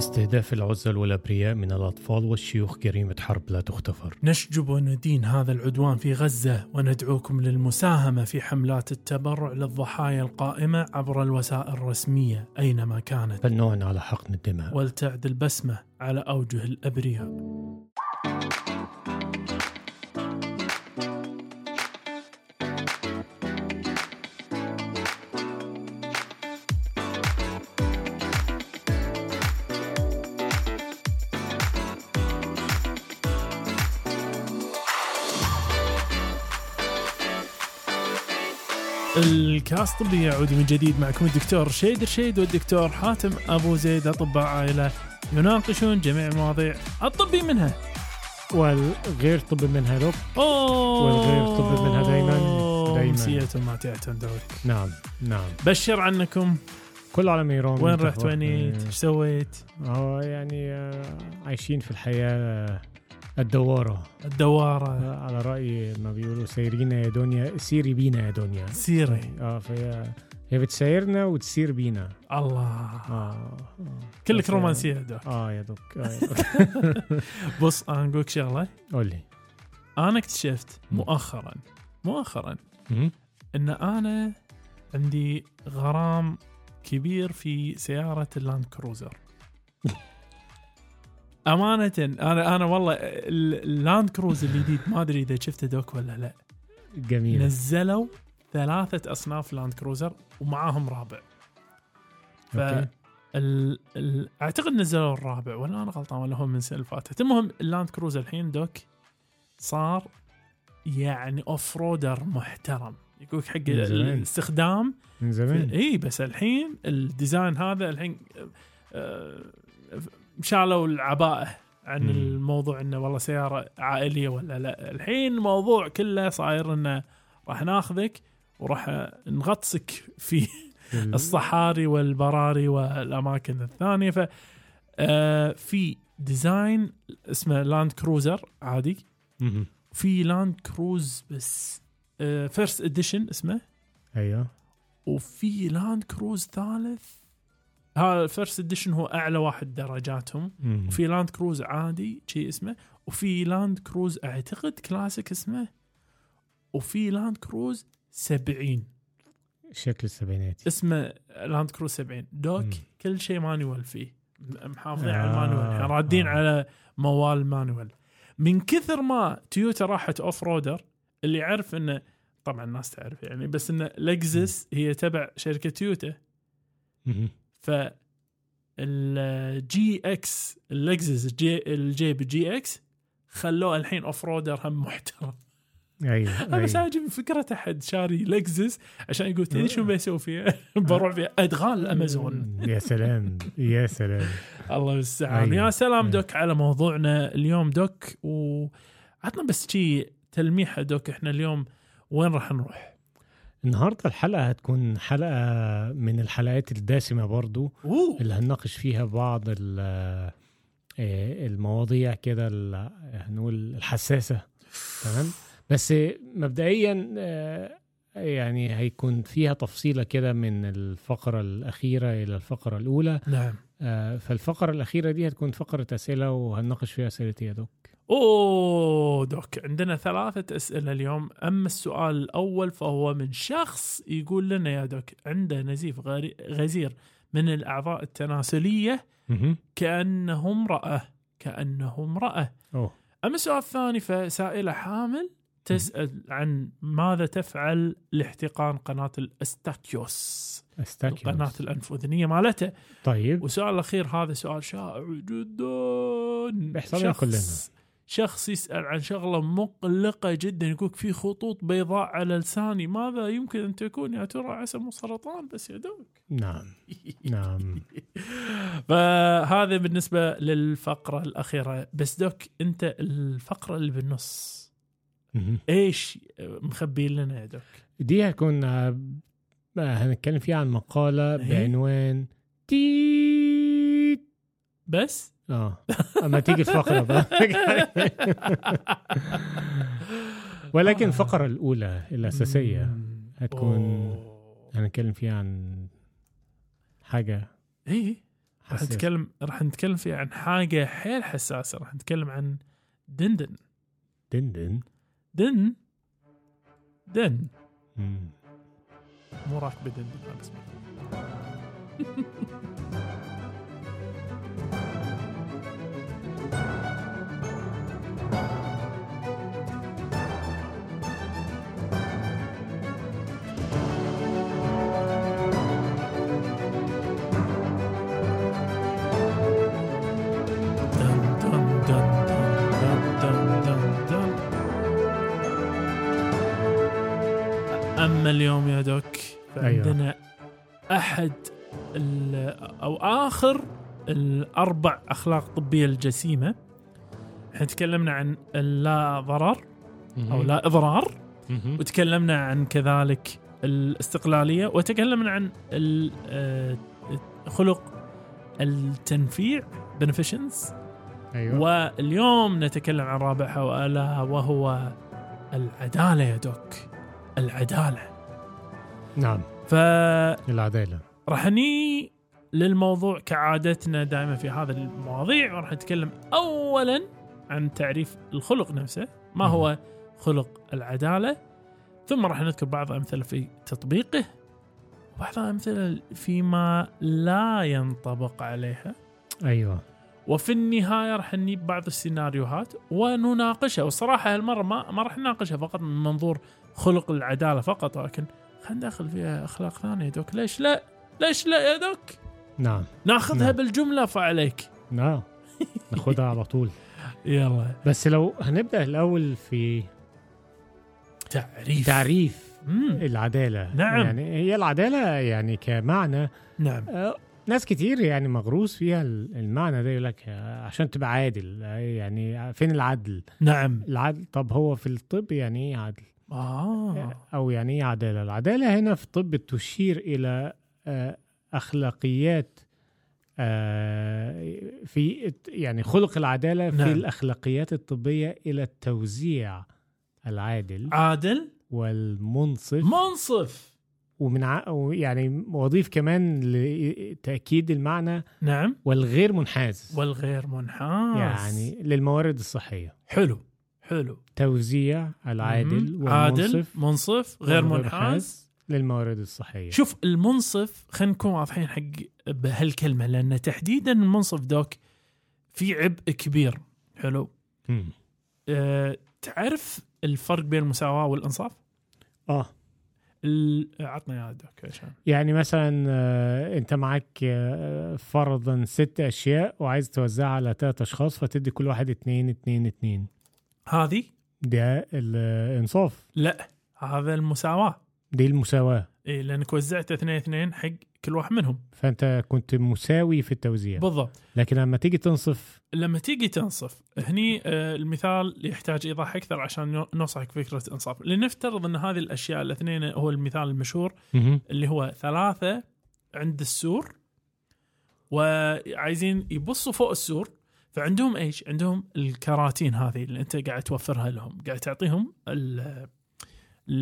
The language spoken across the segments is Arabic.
استهداف العزل والأبرياء من الأطفال والشيوخ جريمة حرب لا تغتفر. نشجب وندين هذا العدوان في غزة وندعوكم للمساهمة في حملات التبرع للضحايا القائمة عبر الوسائل الرسمية أينما كانت. فلنعن على حقن الدماء؟ ولتعد البسمة على أوجه الأبرياء. الكاست الطبي يعود من جديد معكم الدكتور شيد رشيد والدكتور حاتم أبو زيد أطباء عائلة يناقشون جميع المواضيع الطبي منها والغير طبي منها أوه! والغير طبي منها دايماً- دايماً. امسية ماتعة دوري. نعم نعم. بشر عنكم. كل على ميرون وين رحت؟ وينيت؟ إيه؟ إيش سويت؟ آه يعني عايشين في الحياة آه، الدوارة الدوارة آه، على رأي ما بيقولوا سيرينا يا دنيا سيري بينا يا دنيا سيري آه فهي هي بتسيرنا وتسير بينا الله آه, آه. كلك رومانسية. آه يا doc آه يا doc. بص أنا أقول لك شغلة قول لي أنا اكتشفت. مؤخرا مؤخرا. إن أنا عندي غرام كبير في سيارة ال Land Cruiser أمانة أنا أنا والله ال- ال Land Cruiser الجديد ما أدري إذا شفته doc ولا لا. جميل. نزلوا ثلاثة أصناف Land Cruiser ومعاهم رابع. ف. ال... ال... أعتقد نزلوا الرابع ولا أنا غلطان ولا هو من السنة اللي فاتت. المهم ال Land Cruiser الحين doc صار يعني off-roader محترم. يقولك حق. الاستخدام. من زمان. اي بس الحين ال design هذا الحين آه، شالوا العباءة عن مم. الموضوع إنه والله سيارة عائلية ولا لا. الحين الموضوع كله صاير إنه راح ناخذك وراح نغطسك في ال- الصحاري والبراري والأماكن الثانية. ف آه، في design اسمه Land Cruiser عادي. في Land Cruiser بس First Edition اسمه. أيوه. وفي Land Cruiser ثالث. هذا ال First Edition هو أعلى واحد درجاتهم. وفي Land Cruiser عادي شيء اسمه. وفي Land Cruiser أعتقد كلاسيك اسمه. وفي Land Cruiser 70 شكل السبعينات. اسمه Land Cruiser 70 doc مم. كل شيء manual فيه. محافظين آه، على ال manual يعني رادين آه. على موال manual من كثر ما تويوتا راحت off-roader اللي يعرف إنه طبعا الناس تعرف يعني بس إنه Lexus هي تبع شركة تويوتا. ف ال GX ال Lexus ال G الجيب GX خلوه الحين off-roader هم محترم أيوه أنا بس أيوة. عاجبني فكرة أحد شاري Lexus عشان يقول تدري شو بيسوي فيها؟ بروح فيها أدغال أمازون يا سلام يا سلام الله المستعان أيوة. يا سلام. doc على موضوعنا اليوم doc وعطنا بس شي تلميحة doc إحنا اليوم وين راح نروح؟ النهارده الحلقة هتكون حلقة من الحلقات الدسمة برضو أوه. اللي هنناقش فيها بعض آه، المواضيع كده هنقول الحساسة. تمام؟ بس مبدئيا آه، يعني هيكون فيها تفصيلة كده من الفقرة الأخيرة إلى الفقرة الأولى. نعم. آه، فالفقرة الأخيرة دي هتكون فقرة أسئلة وهنناقش فيها أسئلة يا دوك أوه دوك عندنا ثلاثة أسئلة اليوم. أما السؤال الأول فهو من شخص يقول لنا يا دوك عنده نزيف غزير من الأعضاء التناسلية. كأنه امرأة كأنه امرأة. أوه. أما السؤال الثاني فسائلة حامل تسأل عن ماذا تفعل لاحتقان قناة الأستاكيوس؟ أستاكيوس. القناة الأنفذنية مالته. طيب. والسؤال الأخير هذا سؤال شائع جدا. بيحصل لنا كلنا. شخص يسأل عن شغلة مقلقة جدا يقول في خطوط بيضاء على لساني. ماذا يمكن أن تكون؟ يا ترى عسى مو سرطان بس يا دوك نعم. نعم. فهذا بالنسبة للفقرة الأخيرة. بس دوك أنت الفقرة اللي بالنص. إيش مخبي لنا يا دوك دي هتكون آه، هنتكلم فيها عن مقالة إيه؟ بعنوان تيت بس؟ آه أما تيجي الفقرة بقى ولكن. الفقرة الأولى الأساسية مم. هتكون-. هنتكلم فيها عن حاجة إيه راح. نتكلم راح نتكلم فيه عن حاجة حيل حساسة راح نتكلم عن دندن دن دن دن. مو راكبه دندن هذا اسمه أما اليوم يا دوك فعندنا أحد ال- أو آخر الأربع أخلاق طبية الجسيمة. إحنا تكلمنا عن اللا ضرر أو لا إضرار. وتكلمنا عن كذلك الاستقلالية وتكلمنا عن آه، خلق التنفيع beneficence. أيوه. واليوم نتكلم عن رابعها والا وهو العدالة يا دوك. العدالة. نعم. فراح العدالة. ني للموضوع كعادتنا دائما في هذا المواضيع وراح نتكلم اولا عن تعريف الخلق نفسه ما هو خلق العدالة ثم راح نذكر بعض أمثلة في تطبيقه وبعض أمثلة فيما لا ينطبق عليها. أيوه. وفي النهاية راح نجيب بعض السيناريوهات ونناقشها. والصراحه هالمرة ما ما راح نناقشها فقط من منظور خلق العدالة فقط ولكن خلينا ندخل فيها أخلاق ثانية يا دوك. ليش لا؟ ليش لا يا دوك؟ نعم. ناخذها نعم. بالجملة فعليك نعم. ناخدها على طول. يلا. بس لو هنبدأ الأول في تعريف. تعريف مم. العدالة. نعم. يعني هي العدالة يعني كمعنى. نعم. آه، ناس كتير يعني مغروس فيها ال- المعنى ده يقول لك آه، عشان تبقى عادل. آه، يعني فين العدل؟ نعم. العدل طب هو في الطب يعني إيه عدل؟ أه أو يعني إيه عدالة؟ العدالة هنا في الطب تشير إلى آه، اخلاقيات آه، في يعني خلق العدالة في نعم. الأخلاقيات الطبية إلى التوزيع العادل عادل؟ والمنصف. منصف! ومن ع... يعني وأضيف كمان لتأكيد المعنى نعم. والغير منحاز. والغير منحاز. يعني للموارد الصحية. حلو حلو. توزيع العادل مم. عادل والمنصف منصف غير منحاز. للموارد الصحية. شوف المنصف خلينا نكون واضحين حق بهالكلمة لأن تحديدا المنصف دوك في عبء كبير. حلو. أه تعرف الفرق بين المساواة والإنصاف؟ آه. عطنا اياه دوك عشان. يعني مثلا آه، أنت معاك آه، فرضا ست أشياء وعايز توزعها على ثلاث أشخاص فتدي كل واحد اتنين اتنين اتنين. هذه؟ ده الإنصاف. لا هذا المساواة. دي المساواة. إيه لأنك وزعت اثنين اثنين حق كل واحد منهم. فأنت كنت مساوي في التوزيع. بالضبط. لكن لما تيجي تنصف لما تيجي تنصف هني آه، المثال يحتاج إيضاح أكثر عشان نو- نوصلك فكرة انصاف لنفترض إن هذه الأشياء الاثنين هو المثال المشهور. اللي هو ثلاثة عند السور وعايزين يبصوا فوق السور. فعندهم إيش؟ عندهم الكراتين هذه اللي أنت قاعد توفرها لهم، قاعد تعطيهم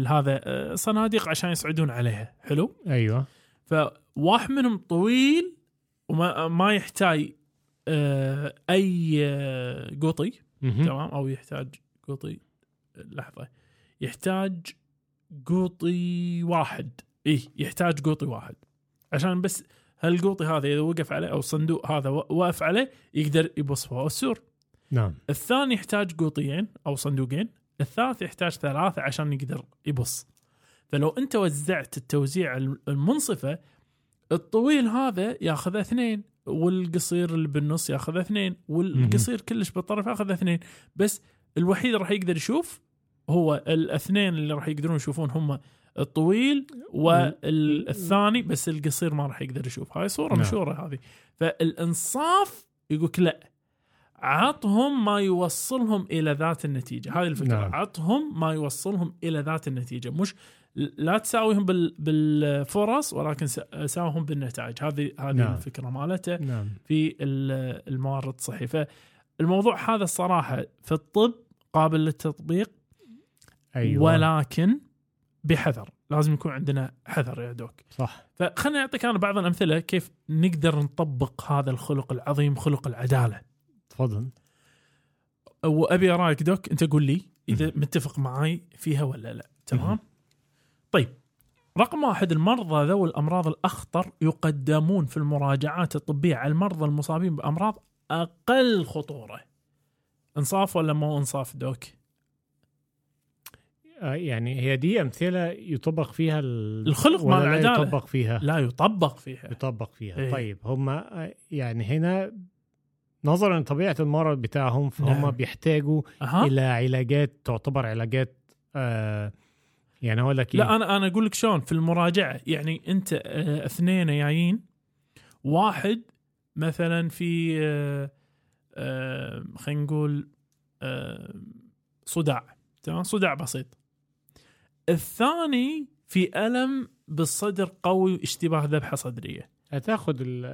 هذا آه، صناديق عشان يصعدون عليها، حلو؟ أيوه. فواحد منهم طويل وما ما يحتاج آه، أي آه، قطي. تمام؟ أو يحتاج قطي لحظة. يحتاج قوطي واحد. إيه يحتاج قوطي واحد. عشان بس هالقوطي هذا إذا وقف عليه أو الصندوق هذا وقف عليه يقدر يبص فوق السور. نعم. الثاني يحتاج قوطيين أو صندوقين. الثالث يحتاج ثلاثة عشان يقدر يبص. فلو انت وزعت التوزيع الم- المنصفة الطويل هذا ياخذ اثنين والقصير اللي بالنص ياخذ اثنين والقصير كلش بالطرف ياخذ اثنين. بس الوحيد راح يقدر يشوف هو الاثنين اللي راح يقدرون يشوفون هم الطويل والثاني بس القصير ما راح يقدر يشوف. هاي صورة نعم. مشهورة هذه. فالإنصاف يقولك لا. عطهم ما يوصلهم إلى ذات النتيجة. هذه الفكرة. نعم. عطهم ما يوصلهم إلى ذات النتيجة. مش لا تساويهم بال بالفرص ولكن ساوهم بالنتائج. هذه هذه نعم. الفكرة مالته نعم. في ال- الموارد الصحيه فالموضوع هذا الصراحة في الطب قابل للتطبيق. أيوه. ولكن بحذر. لازم يكون عندنا حذر يا دوك. صح. فخلنا نعطيك أنا بعض الأمثلة كيف نقدر نطبق هذا الخلق العظيم خلق العدالة. تفضل. وابي رايك دوك أنت قول لي إذا متفق معي فيها ولا لا. تمام؟ مهم. طيب. رقم واحد المرضى ذوي الأمراض الأخطر يقدمون في المراجعات الطبية على المرضى المصابين بأمراض أقل خطورة. انصاف ولا مو انصاف دوك؟ آه، يعني هي دي أمثلة يطبق فيها ال- الخلق مع لا العدالة. يطبق فيها؟ لا يطبق فيها. يطبق فيها. إيه. طيب هم آه، يعني هنا نظرا لطبيعه المرض بتاعهم فهم نعم. بيحتاجوا أها. إلى علاجات تعتبر علاجات آه يعني أقول لك إيه؟ لا أنا أنا أقول لك شلون في المراجعة يعني أنت آه، اثنين جايين واحد مثلا في آه، آه، خلينا نقول آه، صداع تمام صداع بسيط الثاني في ألم بالصدر قوي واشتباه ذبحة صدرية ال-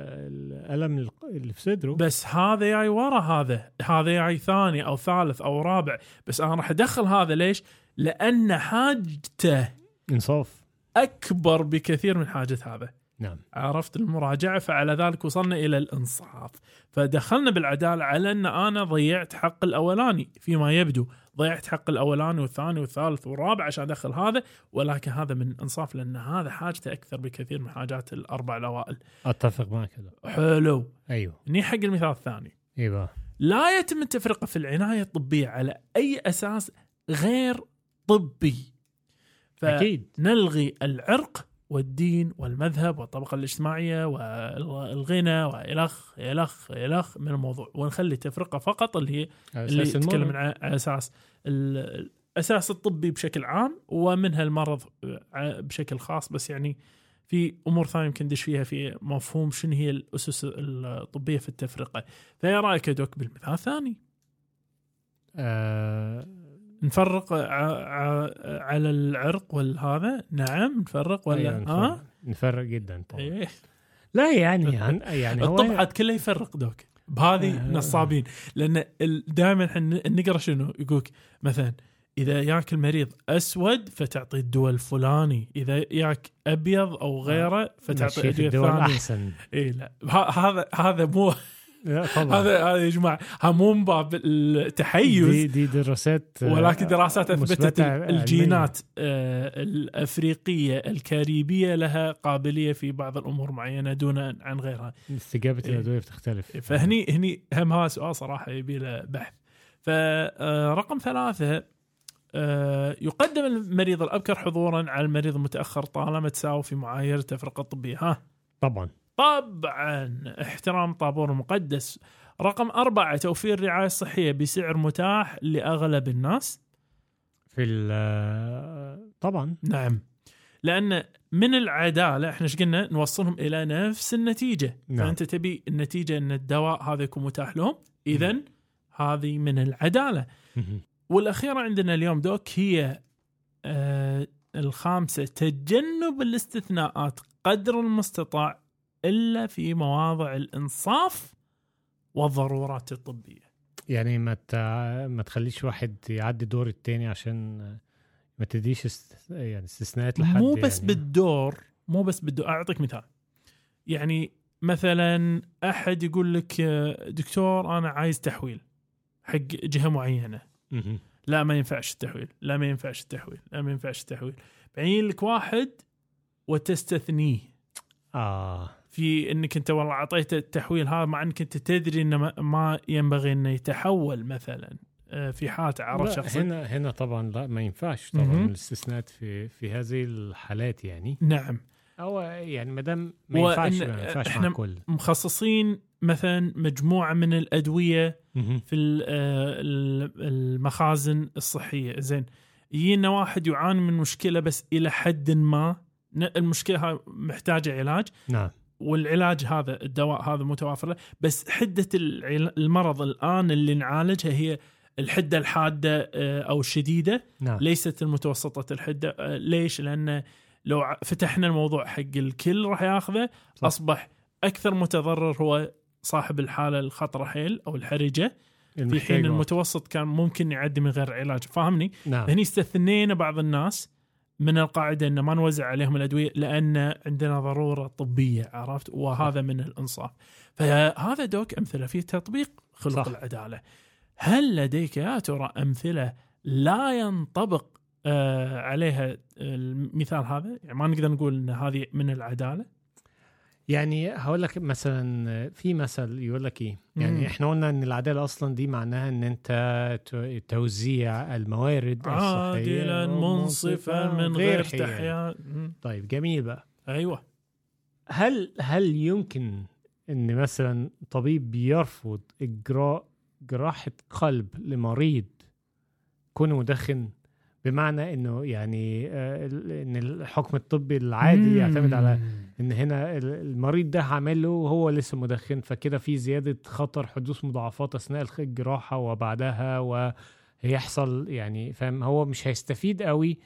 الألم اللي في صدره. بس هذا جاي ورا هذا هذا جاي ثاني أو ثالث أو رابع. بس أنا راح أدخل هذا ليش؟ لأن حاجته انصاف. أكبر بكثير من حاجة هذا. نعم. عرفت؟ المراجعة فعلى ذلك وصلنا إلى الإنصاف. فدخلنا بالعدالة على أن أنا ضيعت حق الأولاني فيما يبدو. ضيعت حق الأولاني والثاني والثالث والرابع عشان أدخل هذا ولكن هذا من إنصاف لأن هذا حاجته أكثر بكثير من حاجات الأربع الاوائل أتفق معك حلو. أيوه. ني حق المثال الثاني. إيوه. لا يتم التفرقة في العناية الطبية على أي أساس غير طبي. أكيد. نلغي العرق والدين والمذهب والطبقة الاجتماعية والغنى وإلخ إلخ إلخ من الموضوع. ونخلي تفرقة فقط اللي هي اللي تتكلم على أساس ال- الأساس الطبي بشكل عام ومنها المرض بشكل خاص. بس يعني في أمور ثانية يمكن ندش فيها في مفهوم شنو هي الأسس الطبية في التفرقة. فيا رأيك يا دوك بالمثال الثاني؟ آه نفرق على العرق والهذا؟ نعم نفرق ولا أيوة ها؟ نفرق, نفرق جدا طبعا. إيه. لا يعني عن يعني هو الطبعات كلها يفرق دوك. بهذه آه. نصابين. لأن دائما إحنا نقرأ شنو؟ يقولك مثلا إذا ياك المريض أسود فتعطي الدواء الفلاني إذا ياك أبيض أو غيره فتعطي الدواء الدول الثاني احسن اي لا. هذا هذا مو طبعا. هذا هذا يا جماعة مو من باب التحيز دي دي دراسات آه، ولكن دراسات أثبتت. الجينات آه، الأفريقية الكاريبية لها قابلية في بعض الأمور معينة دون عن غيرها. استجابه إيه. الأدوية بتختلف. فهني هني هم هذا سؤال صراحة يبي له بحث. فرقم ثلاثة آه، يقدم المريض الأبكر حضورا على المريض المتأخر طالما تساوي في معايير التفرقه الطبية. ها؟ طبعا. طبعا احترام طابور المقدس رقم أربعة توفير رعاية صحية بسعر متاح لأغلب الناس؟ في ال- طبعا. نعم. لأن من العدالة إحنا إيش قلنا؟ نوصلهم إلى نفس النتيجة. نعم. فأنت تبي النتيجة أن الدواء هذا يكون متاح لهم؟ إذا هذه من العدالة. والأخيرة عندنا اليوم دوك هي آه الخامسة تجنب الاستثناءات قدر المستطاع إلا في مواضع الإنصاف والضرورات الطبية. يعني ما. ما تخليش واحد يعدي دور التاني عشان ما تديش است... يعني استثناءات لحد مو بس يعني. بالدور مو بس بالدور. أعطيك مثال. يعني مثلا أحد يقول لك دكتور أنا عايز تحويل حق جهة معينة. مهم. لا ما ينفعش التحويل. لا ما ينفعش التحويل. لا ما ينفعش التحويل. بعدين لك واحد وتستثنيه. آه. في إنك أنت والله اعطيته التحويل هذا مع إنك أنت تدري إنه ما- ينبغي إنه يتحول مثلا آه، في حالة عرض شخصي. هنا هنا طبعا لا ما ينفعش طبعا. الاستثناءات في في هذه الحالات يعني. نعم. أو يعني ما دام ما ينفعش ما ينفعش إحنا- مع الكل. مخصصين مثلا مجموعة من الأدوية مهم. في آه، ال- المخازن الصحية. زين يجينا واحد يعاني من مشكلة بس إلى حد ما. هاي محتاجة علاج. نعم. والعلاج هذا الدواء هذا متوافر له. بس حدة العل- المرض الآن اللي نعالجها هي الحدة الحادة آه، أو الشديدة. نعم. ليست المتوسطة الحدة. آه، ليش؟ لأن لو فتحنا الموضوع حق الكل راح ياخذه. صح. أصبح أكثر متضرر هو صاحب الحالة الخطرة حيل أو الحرجة. في حين. المتوسط كان ممكن يعدي من غير علاج. فاهمني؟ نعم. هني استثنينا بعض الناس. من القاعدة ان ما نوزع عليهم الأدوية لأن عندنا ضرورة طبية عرفت؟ وهذا من الإنصاف. فهذا دوك أمثلة في تطبيق خلق صح. العدالة. هل لديك يا ترى أمثلة لا ينطبق آه عليها المثال هذا؟ يعني ما نقدر نقول إن هذه من العدالة؟ يعني هقول لك مثلا في مثل يقول لك إيه؟ يعني مم. إحنا قلنا إن العدالة أصلا دي معناها إن أنت توزيع الموارد الصحية عادلا منصفا من غير مم. طيب جميل بقى. أيوه. هل هل يمكن إن مثلا طبيب يرفض إجراء جراحة قلب لمريض كونه مدخن؟ بمعنى إنه يعني آه، إن الحكم الطبي العادي يعتمد على إن هنا ال- المريض ده هعمل له وهو لسه مدخن فكده في زيادة خطر حدوث مضاعفات أثناء الجراحه وبعدها وهيحصل يعني فاهم؟ هو مش هيستفيد قوي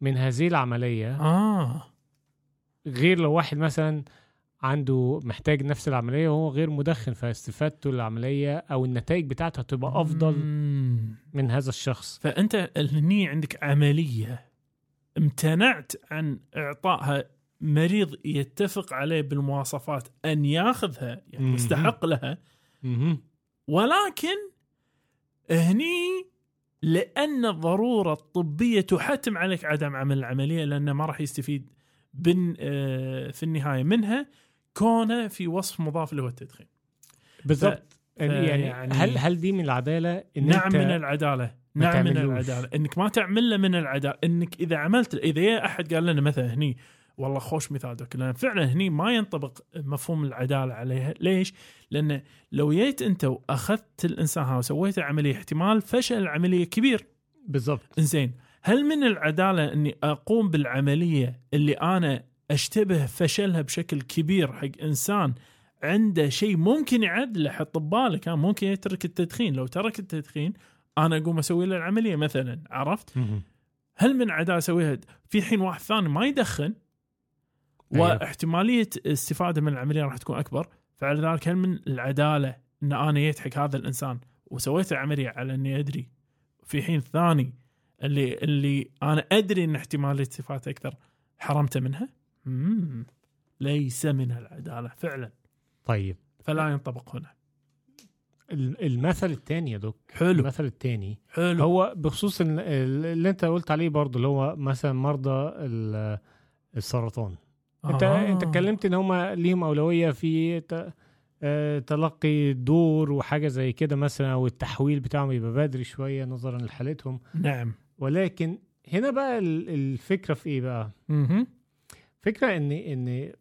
من هذه العملية آه. غير لو واحد مثلا عنده محتاج نفس العملية وهو غير مدخن فاستفادته للعمليه أو النتائج بتاعته هتبقى أفضل. من هذا الشخص فأنت هني عندك عملية امتنعت عن إعطائها مريض يتفق عليه بالمواصفات أن ياخذها يعني. مستحق لها. ولكن هني لأن الضرورة الطبية تحتم عليك عدم عمل العملية لأنه ما راح يستفيد بن آه، في النهاية منها كونه في وصف مضاف اللي هو التدخين. بالضبط. يعني, يعني- هل هل دي من العدالة إن نعم أنت من العدالة. نعم من. العدالة. إنك ما تعمل له من العدالة. إنك إذا عملت إذا يا أحد قال لنا مثلا هني والله خوش مثال دوك لأن فعلا هني ما ينطبق مفهوم العدالة عليها. ليش؟ لأن لو جيت أنت وأخذت الإنسان هذا وسويت عملية احتمال فشل العملية كبير. بالضبط. إنزين. هل من العدالة إني أقوم بالعملية اللي أنا أشتبه فشلها بشكل كبير حق إنسان عنده شيء ممكن يعدله حط ببالك ها ممكن يترك التدخين لو ترك التدخين أنا أقوم أسوي له العملية مثلا عرفت. هل من عداله أسويها في حين واحد ثاني ما يدخن. واحتمالية استفادة من العملية راح تكون أكبر فعلى ذلك هل من العدالة إن أنا جيت حق هذا الإنسان وسويت العملية على إني أدري في حين ثاني اللي اللي أنا أدري إن احتمالية استفادته أكثر حرمته منها؟ مم. ليس من العدالة فعلا. طيب. فلا ينطبق هنا. ال- المثل الثاني يا دكتور حلو. المثل الثاني حلو. هو بخصوص ال- ال- اللي انت قلت عليه برضه اللي هو مثلا مرضى ال- السرطان. انت آه. انت اتكلمت إن هم ليهم أولوية في آه، تلقي دور وحاجة زي كده مثلا أو التحويل بتاعهم يبقى بدري شوية نظرا لحالتهم. نعم. ولكن هنا بقى ال- الفكرة في إيه بقى؟ مهم. فكرة إن إن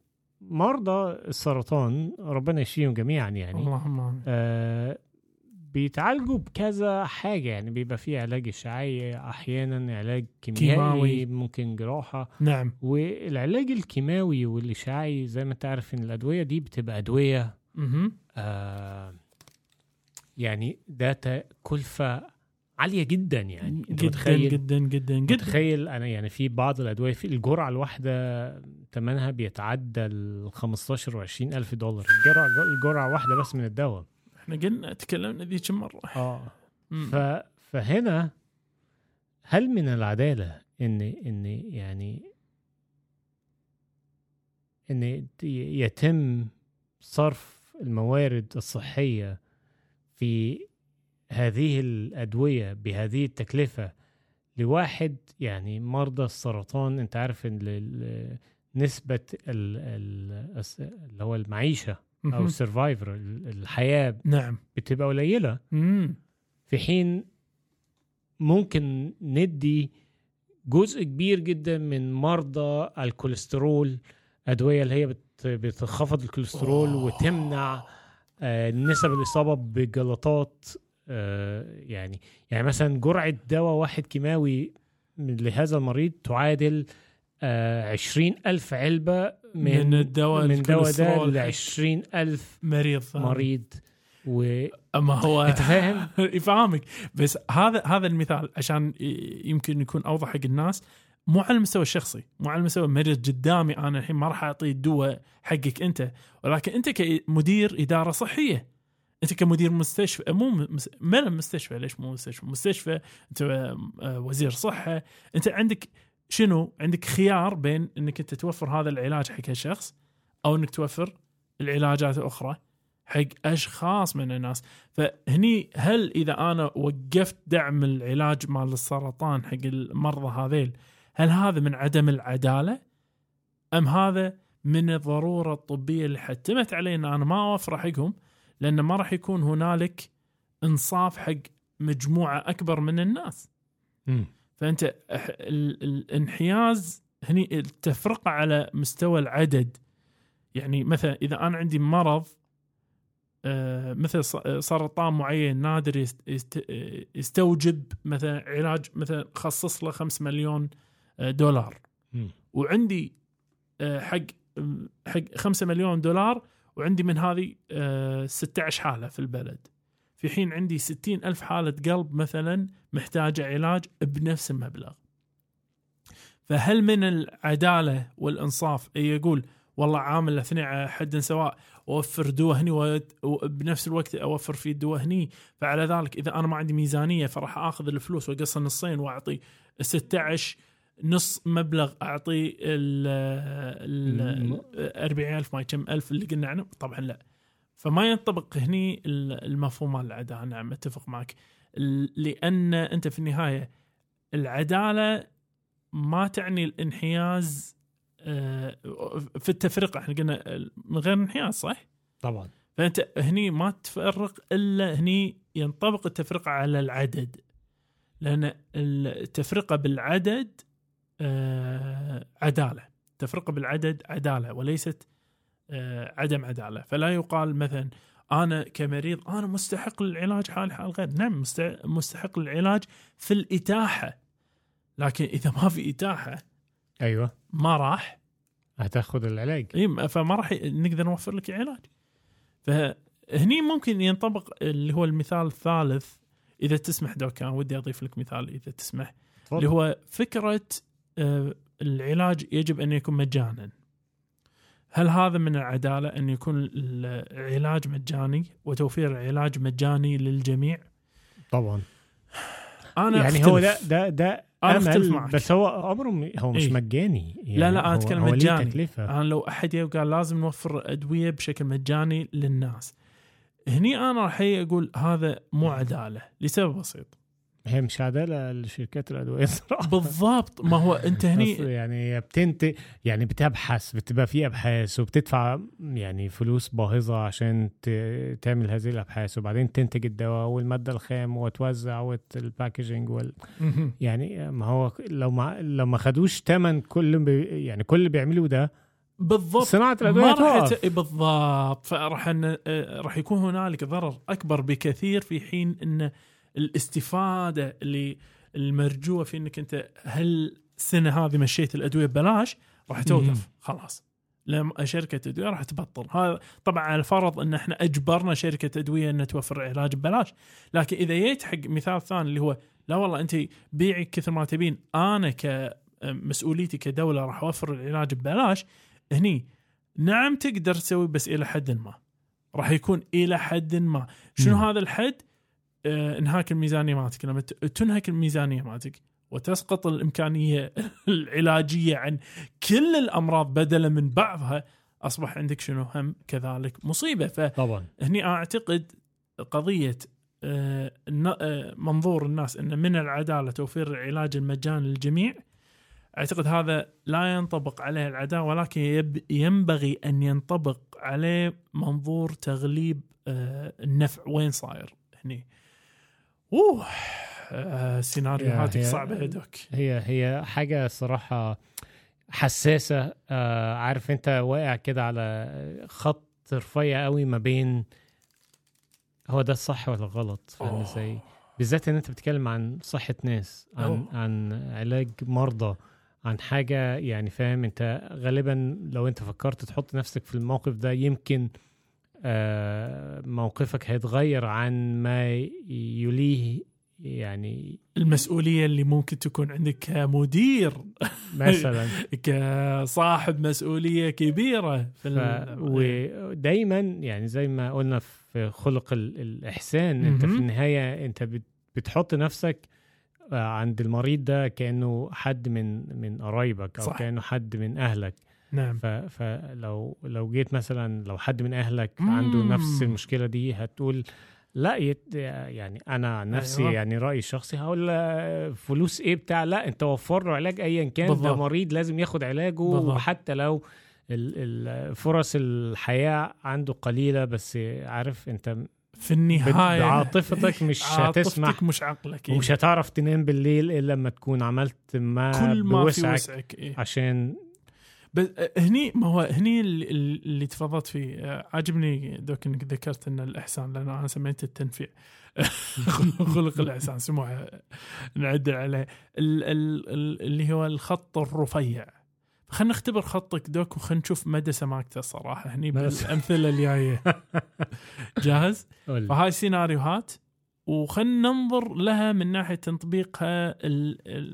مرضى السرطان ربنا يشفيهم جميعا يعني اللهم آمين. آه بيتعالجوا بكذا حاجة يعني بيبقى فيه علاج إشعاعي أحيانا علاج كيميائي كيماوي. ممكن جراحة نعم والعلاج الكيماوي والإشعاعي زي ما أنت عارف إن الأدوية دي بتبقى أدوية. آه يعني ده كلفة عالية جدا يعني. جدا متخيل؟ جدا جدا جدا. متخيل أنا يعني في بعض الأدوية في الجرعة الواحدة ثمنها بيتعدى ال 15 و 20 ألف دولار. الجرعة الجرعة واحدة بس من الدواء. إحنا قلنا تكلمنا ذيك المره آه. ف... فهنا هل من العدالة إن إن يعني إن يتم صرف الموارد الصحية في هذه الأدوية بهذه التكلفة لواحد يعني مرضى السرطان أنت عارف ال- نسبة اللي هو المعيشة أو مهم. السرفايفر الحياة نعم بتبقى قليلة. في حين ممكن ندي جزء كبير جدا من مرضى الكوليسترول أدوية اللي هي بت- بتخفض الكوليسترول. وتمنع آه، نسب الإصابة بجلطات يعني يعني مثلا جرعة دواء واحد كيماوي لهذا المريض تعادل آه، عشرين ألف علبة من, من الدواء من دواء ده لعشرين ألف مريض ثاني. مريض. و أما هو أنت فاهم؟ يفهمك. بس هذا هذا المثال عشان يمكن يكون أوضح حق الناس. مو على المستوى الشخصي مو على المستوى المريض قدامي أنا الحين ما راح أعطيه الدواء حقك أنت. ولكن أنت كمدير إدارة صحية. أنت كمدير مستشفى مو مس- ما مستشفى ليش مو مستشفى؟ مستشفى أنت آه، وزير صحة. أنت عندك شنو؟ عندك خيار بين إنك أنت توفر هذا العلاج حق هالشخص أو إنك توفر العلاجات الأخرى حق أشخاص من الناس. فهني هل إذا أنا وقفت دعم العلاج مال السرطان حق المرضى هذيل هل هذا من عدم العدالة؟ أم هذا من الضرورة الطبية اللي حتمت علي ان أنا ما أوفر حقهم؟ لأن ما راح يكون هنالك انصاف حق مجموعة أكبر من الناس. أح- ال- الانحياز هني التفرقه على مستوى العدد. يعني مثلا إذا أنا عندي مرض آه، مثل سرطان معين نادر يست- يست- يستوجب مثلا علاج مثلا خصص له 5 مليون آه، دولار. مم. وعندي آه، حق حق 5 مليون دولار وعندي من هذه آه، 16 حالة في البلد. في حين عندي 60 ألف حالة قلب مثلا محتاجة علاج بنفس المبلغ. فهل من العدالة والإنصاف يقول والله عامل الاثنين على حد سواء أوفر دواء هني وبنفس الوقت أوفر في دواء هني فعلى ذلك إذا أنا ما عندي ميزانية فراح أخذ الفلوس واقسم نصين وأعطي 16 نص مبلغ أعطي ال ال 40000 ما كم ألف اللي قلنا عنه؟ طبعا لا. فما ينطبق هني ال- المفهوم مال العداله نعم أتفق معك. لأن أنت في النهاية العدالة ما تعني الانحياز آه، في التفرقة. إحنا قلنا من غير انحياز صح؟ طبعا. فأنت هني ما تفرق إلا هني ينطبق التفرقة على العدد. لأن التفرقة بالعدد عدالة. التفرقه بالعدد عدالة وليست آه، عدم عدالة. فلا يقال مثلا أنا كمريض أنا مستحق للعلاج حال حال غير. نعم مست- مستحق للعلاج في الإتاحة. لكن إذا ما في إتاحة أيوه. ما راح هتاخد العلاج. إي فما راح نقدر نوفر لك علاج. فهني ممكن ينطبق اللي هو المثال الثالث. إذا تسمح دوك كان ودي أضيف لك مثال إذا تسمح. تفضل. اللي هو فكرة آه، العلاج يجب أن يكون مجانا هل هذا من العدالة أن يكون العلاج مجاني وتوفير العلاج مجاني للجميع طبعا أنا يعني هو ده أختلف. ده ده أنا أختلف امل معك. بس هو عمره هو مش إيه. مجاني يعني لا، لا، أنا هو- أتكلم هو ليه مجاني. تكلفة أنا لو أحد وقال لازم نوفر أدوية بشكل مجاني للناس هني أنا راح أقول هذا مو عدالة لسبب بسيط هي مش عداله لشركات الأدوية صراحة. بالضبط. ما هو أنت هني يعني بتنت يعني بتبحث بتبقى في أبحاث وبتدفع يعني فلوس باهظة عشان. تعمل هذه الأبحاث وبعدين تنتج الدواء والمادة الخام وتوزع وال packaging وال... يعني ما هو لو ما لو ما خدوش ثمن كل بي... يعني كل اللي بيعملوا ده بالضبط. صناعة الأدوية ما راح يت... بالضبط. فراح ان آه، راح يكون هنالك ضرر أكبر بكثير في حين إن الاستفادة اللي المرجوة في إنك أنت هل السنة هذه مشيت الأدوية ببلاش راح. توقف. خلاص. لما شركة أدوية راح تبطل. هذا طبعا على فرض إن إحنا أجبرنا شركة أدوية ان توفر علاج ببلاش. لكن إذا جيت حق مثال ثاني اللي هو لا والله أنت بيعي كثر ما تبين. أنا كمسؤوليتي كدولة راح أوفر العلاج ببلاش. هني نعم تقدر تسوي بس إلى حد ما. راح يكون إلى حد ما. شنو. هذا الحد؟ آه انهاك الميزانية مالتك لما تنهك الميزانية مالتك وتسقط الإمكانية العلاجية عن كل الأمراض بدلا من بعضها أصبح عندك شنو؟ هم كذلك مصيبة. طبعا. فهني أعتقد قضية آه، آه، منظور الناس إن من العدالة توفير العلاج المجاني للجميع أعتقد هذا لا ينطبق عليه العداله ولكن يب- ينبغي أن ينطبق عليه منظور تغليب آه، النفع. وين صاير هني؟ أوه. آه، سيناريوهاتك هي- صعبه يا دوك هي هي حاجة صراحة حساسة. آه عارف أنت واقع كده على خط رفيع قوي ما بين هو ده الصح ولا غلط؟ فاهم. إزاي؟ بالذات إن أنت بتتكلم عن صحة ناس عن أوه. عن علاج مرضى عن حاجة يعني فاهم أنت غالبا لو أنت فكرت تحط نفسك في الموقف ده يمكن آه موقفك هيتغير عن ما يليه يعني المسؤولية اللي ممكن تكون عندك كمدير مثلا كصاحب مسؤولية كبيرة في ف... ودايما يعني زي ما قلنا في خلق ال... الإحسان أنت في. النهاية أنت بت... بتحط نفسك آه، عند المريض ده كأنه حد من من قرايبك أو صح. كأنه حد من أهلك نعم ف- فلو لو جيت مثلا لو حد من أهلك عنده مم. نفس المشكلة دي هتقول لا يت يعني أنا عن نفسي أيوة. يعني رأيي الشخصي هقول فلوس إيه بتاع لا أنت وفر له علاج ايا كان بالضبط. ده مريض لازم ياخد علاجه بالضبط. وحتى لو فرص الحياة عنده قليلة بس عارف أنت في النهاية بعاطفتك مش عاطفتك هتسمح مش عقلك إيه. ومش هتعرف تنام بالليل إلا لما تكون عملت ما كل ما في بوسعك وسعك إيه. عشان بس هني ما هو هني اللي, اللي تفضلت فيه آه، عاجبني دوك إنك ذكرت إن الإحسان لأن أنا سميته التنفيع. خلق الإحسان سموها نعدل عليه. ال ال ال اللي هو الخط الرفيع. خلينا نختبر خطك دوك وخلينا نشوف مدى سماكته الصراحة. هني. بالأمثلة الجاية. جاهز؟ فهاي سيناريوهات وخلنا ننظر لها من ناحية تطبيقها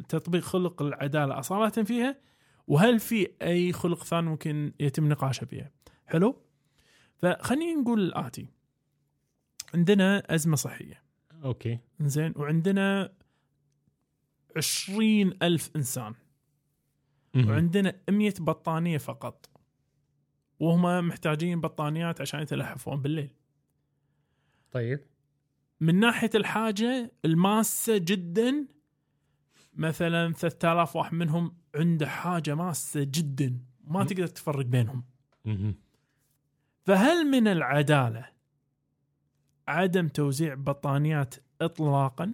تطبيق خلق العدالة. اصاله فيها وهل في أي خلق ثاني ممكن يتم نقاشه فيها حلو؟ فخلينا نقول الآتي. عندنا أزمة صحية. أوكي. زين وعندنا عشرين ألف إنسان. وعندنا 100 بطانية فقط. وهم محتاجين بطانيات عشان يتلحفون بالليل. طيب. من ناحية الحاجة الماسة جدا مثلا 3000 واحد منهم عنده حاجة ماسة جدا ما. تقدر تفرق بينهم. فهل من العدالة عدم توزيع بطانيات اطلاقا؟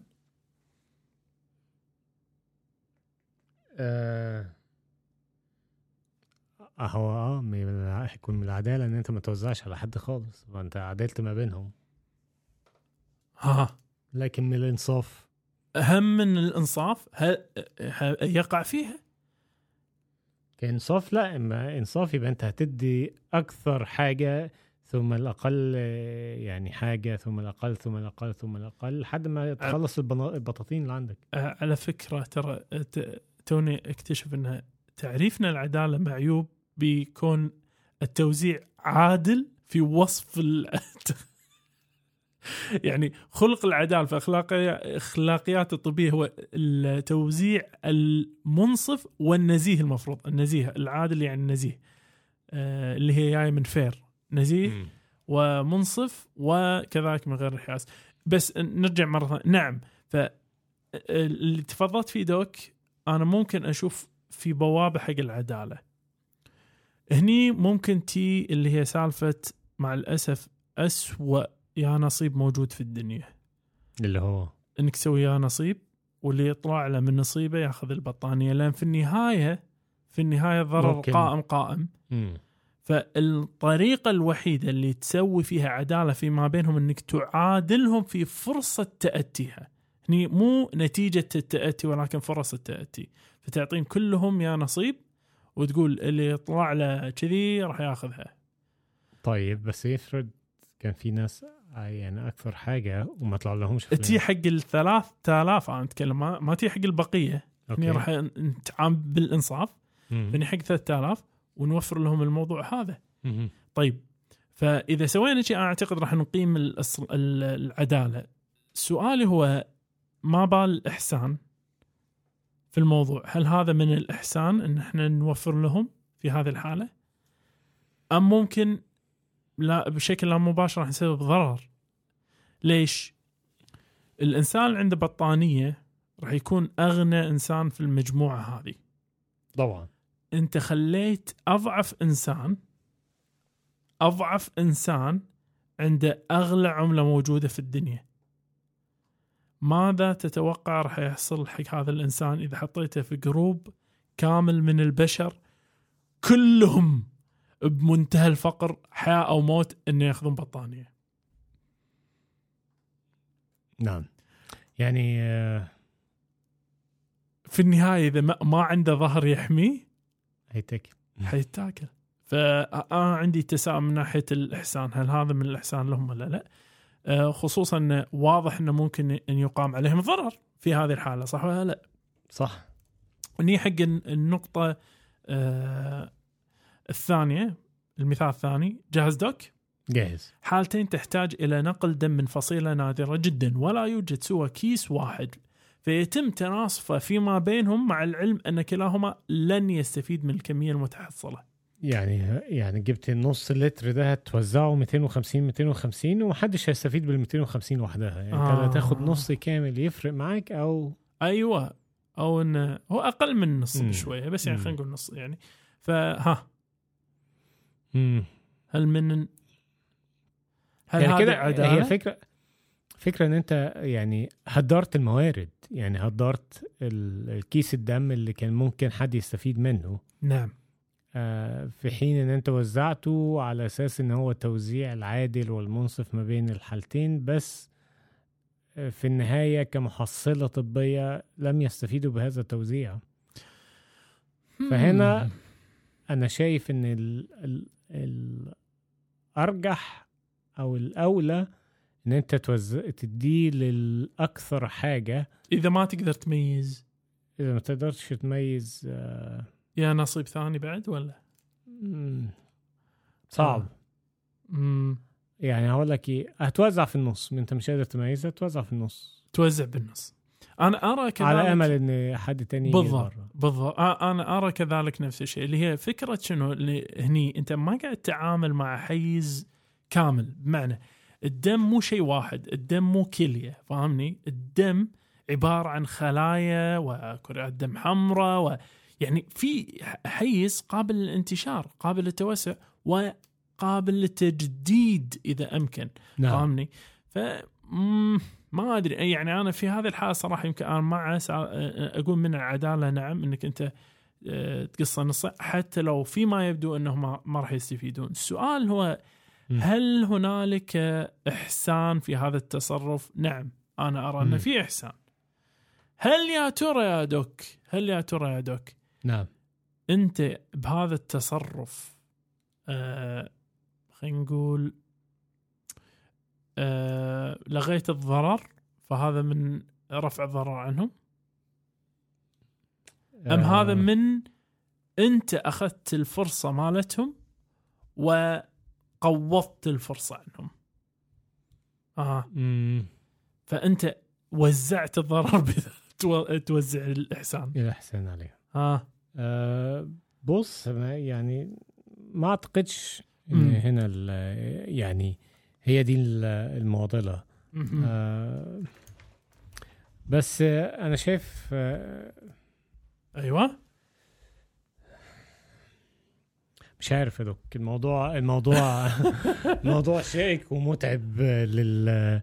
آه هو آه هيكون من العدالة إن أنت ما توزعش على حد خالص فانت عدلت ما بينهم. ها لكن من الإنصاف. أهم من الإنصاف؟ هل يقع فيها؟ كإنصاف لا إما إنصاف يبقى أنت هتدي أكثر حاجة ثم الأقل يعني حاجة ثم الأقل ثم الأقل ثم الأقل لحد ما تخلص البطاطين اللي عندك آه، على فكرة ترى توني أكتشف إن تعريفنا العدالة معيوب بكون التوزيع عادل في وصف. يعني خلق العدالة في اخلاقي أخلاقيات الطبية هو التوزيع المنصف والنزيه المفروض. النزيه العادل يعني النزيه. آه اللي هي جاية من فير. نزيه ومنصف وكذلك من غير الحياس بس نرجع مرة ثانية. نعم ف اللي تفضلت فيه دوك أنا ممكن أشوف في بوابة حق العدالة. هني ممكن تي اللي هي سالفة مع الأسف أسوأ يا نصيب موجود في الدنيا. اللي هو انك تسوي يا نصيب واللي يطلع له من نصيبه ياخذ البطانية. لأن في النهاية في النهاية الضرر ممكن. قائم قائم. مم. فالطريقة الوحيدة اللي تسوي فيها عدالة فيما بينهم إنك تعادلهم في فرصة تأتيها. هني مو نتيجة التأتي ولكن فرص التأتي فتعطيهم كلهم يا نصيب وتقول اللي يطلع له كذي راح ياخذها. طيب بس يفرض كان في ناس يعني أكثر حاجة وما طلع لهمش. تي حق الثلاث آلاف أنا أتكلم ما, ما تي حق البقية. هني okay راح نتعامل بالإنصاف. هني حق 3000 ونوفر لهم الموضوع هذا. مم. طيب فإذا سوينا شيء أنا أعتقد راح نقيم ال- العدالة. سؤالي هو ما بال الإحسان في الموضوع؟ هل هذا من الإحسان إن إحنا نوفر لهم في هذه الحالة؟ أم ممكن لا بشكل لا مباشر راح نسبب ضرر. ليش؟ الإنسان اللي عنده بطانية راح يكون أغنى إنسان في المجموعة هذه. طبعا. أنت خليت أضعف إنسان أضعف إنسان عنده أغلى عملة موجودة في الدنيا. ماذا تتوقع راح يحصل حق هذا الإنسان إذا حطيته في جروب كامل من البشر؟ كلهم بمنتهى الفقر حياة أو موت إنه يأخذون بطانيه نعم. يعني آه، في النهاية إذا ما, عنده ظهر يحميه هيتك حيتاكل. فانا عندي تساؤل من ناحية الإحسان. هل هذا من الإحسان لهم ولا لا؟ آه، خصوصا انه واضح إنه ممكن إن يقام عليهم ضرر في هذه الحالة صح ولا لا؟ صح. ني حق الن- النقطة آه، الثانية المثال الثاني جاهز دوك. جاهز. حالتين تحتاج إلى نقل دم من فصيلة نادرة جدا ولا يوجد سوى كيس واحد. فيتم تناصفه فيما بينهم مع العلم أن كلاهما لن يستفيد من الكمية المتحصلة. يعني يعني جبت النص لتر ده هتوزعه 250 250 ومحدش هيستفيد بال 250 لوحدها يعني أنت آه. لا تاخد نص كامل يفرق معاك أو أيوه. أو إنه هو أقل من مم. بشوية بس يعني. خلينا نقول نص يعني. فها. مم. هل من هل يعني كده عداله؟ هي فكره فكرة إن أنت يعني هدرت الموارد يعني هدرت ال- الكيس الدم اللي كان ممكن حد يستفيد منه نعم آه، في حين إن أنت وزعته على أساس إن هو التوزيع العادل والمنصف ما بين الحالتين بس آه، في النهاية كمحصلة طبية لم يستفيدوا بهذا التوزيع فهنا أنا شايف إن ال ال الأرجح أو الأولى إن أنت توزع تديه للأكثر حاجة. إذا ما تقدر تميز. إذا ما تقدرش تميز آه، يا نصيب ثاني بعد ولا؟ مم، صعب. امم يعني هقول لك إيه هتوزع في النص. أنت مش قادر تميزها توزع في النص. توزع بالنص. أنا أرى كذلك على أمل ان حد تاني بالضبط. بالضبط. أنا أرى كذلك نفس الشيء. اللي هي فكرة شنو؟ اللي هني أنت ما قاعد تتعامل مع حيز كامل. بمعنى الدم مو شيء واحد الدم مو كلية فاهمني؟ الدم عبارة عن خلايا وكرات دم حمراء و يعني في حيز قابل للانتشار قابل للتوسع وقابل للتجديد إذا أمكن نعم. فاهمني؟ ف ما أدري. يعني أنا في هذه الحالة صراحة يمكن أنا مع أقول من العدالة نعم إنك أنت آه، تقصه نص حتى لو فيما يبدو انهم ما, راح يستفيدون. السؤال هو. هل هنالك إحسان في هذا التصرف؟ نعم أنا أرى إنه. في إحسان. هل يا ترى يا دوك هل يا ترى يا دوك نعم. أنت بهذا التصرف آه خلينا نقول آه لغيت الضرر فهذا من رفع الضرر عنهم. أم آه، هذا من أنت أخذت الفرصة مالتهم وقوضت الفرصة عنهم. آه. مم، فأنت وزعت الضرر توزع الإحسان. إلى احسن عليه آه. آه بص يعني ما أعتقدش إن. هنا يعني هي دي ال- المعضلة. آه بس آه، أنا شايف آه أيوه. مش عارف يا دوك الموضوع الموضوع موضوع شائك ومتعب لل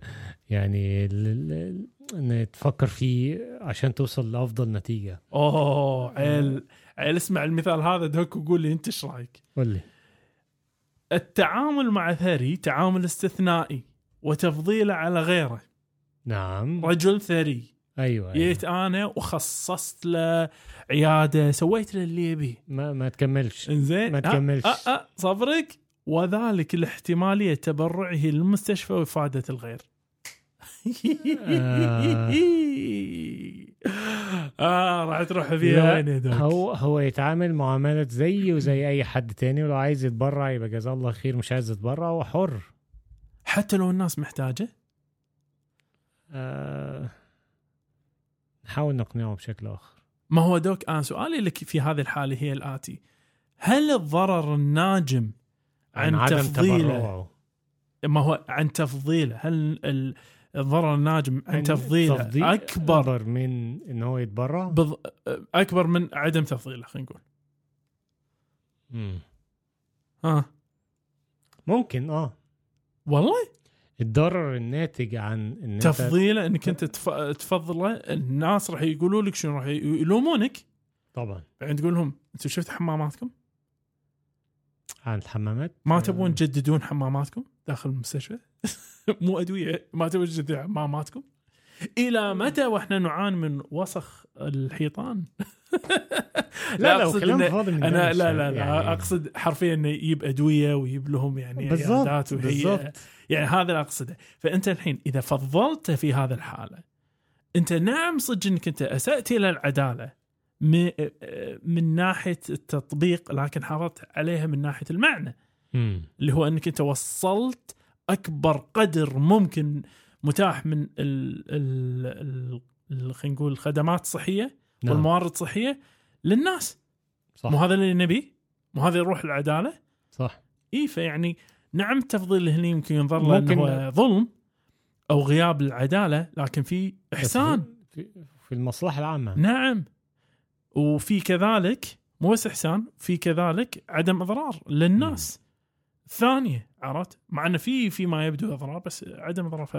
يعني لل... إن تفكر فيه عشان توصل لأفضل نتيجة. أوه عيل عيل اسمع المثال هذا دوك وقول لي أنت إيش رأيك؟ قول لي. التعامل مع ثري تعامل استثنائي وتفضيله على غيره. نعم. رجل ثري. أيوه, أيوة. جيت أنا وخصصت له عيادة سويت له اللي يبيه. ما ما تكملش. إنزين. ما أه، تكملش. أه أه صبرك. وذلك لاحتماليه تبرعه للمستشفى وإفادة الغير. آه. آه راح تروح فيها. وين يا دوك هو هو يتعامل معاملة زيه وزي أي حد تاني ولو عايز يتبرع يبقى جزاه الله خير مش عايز يتبرع هو حر. حتى لو الناس محتاجة. آه نحاول نقنعه بشكل آخر. ما هو دوك أنا سؤالي لك في هذه الحالة هي الآتي. هل الضرر الناجم عن, عدم تفضيله؟ تبرعه. ما هو عن تفضيله. هل ال- الضرر الناجم عن عن تفضيله. تفضيل اكبر أكبر من إن هو يتبرع؟ بض... أكبر من عدم تفضيله خلينا نقول. مم. ها. ممكن آه. والله؟ الضرر الناتج عن إن أنت تفضيله إنك أنت تف... تفضله الناس راح يقولوا لك شنو راح يلومونك. طبعا. بعدين تقول لهم أنتم شفت حماماتكم؟ عن الحمامات؟ ما تبون تجددون حماماتكم داخل المستشفى؟ مو أدوية ما تبون تجددون حماماتكم؟ إلى متى وإحنا نعاني من وسخ الحيطان؟ لا لا كلام فاضي من أنا لا لا لا يعني أقصد حرفيا إنه يجيب أدوية ويجيب لهم يعني بالضبط عيادات وهي بالضبط يعني هذا اللي أقصده فأنت الحين إذا فضلته في هذه الحالة أنت نعم صدق إنك أنت أسأت إلى العدالة م- من ناحية التطبيق لكن حافظت عليها من ناحية المعنى. اللي هو إنك أنت وصلت أكبر قدر ممكن متاح من ال خلينا نقول الخدمات الصحية نعم. والموارد الصحية للناس. صح. مو هذا اللي نبي؟ مو هذا يروح العدالة؟ صح. إي فيعني نعم التفضيل هنا يمكن ينظر له إنه هو ظلم أو غياب العدالة لكن في إحسان. في, في المصلحة العامة. نعم. وفي كذلك مو بس إحسان في كذلك عدم إضرار للناس. ثانية عرفت؟ مع إنه في فيما يبدو أضرار بس عدم أضرار ف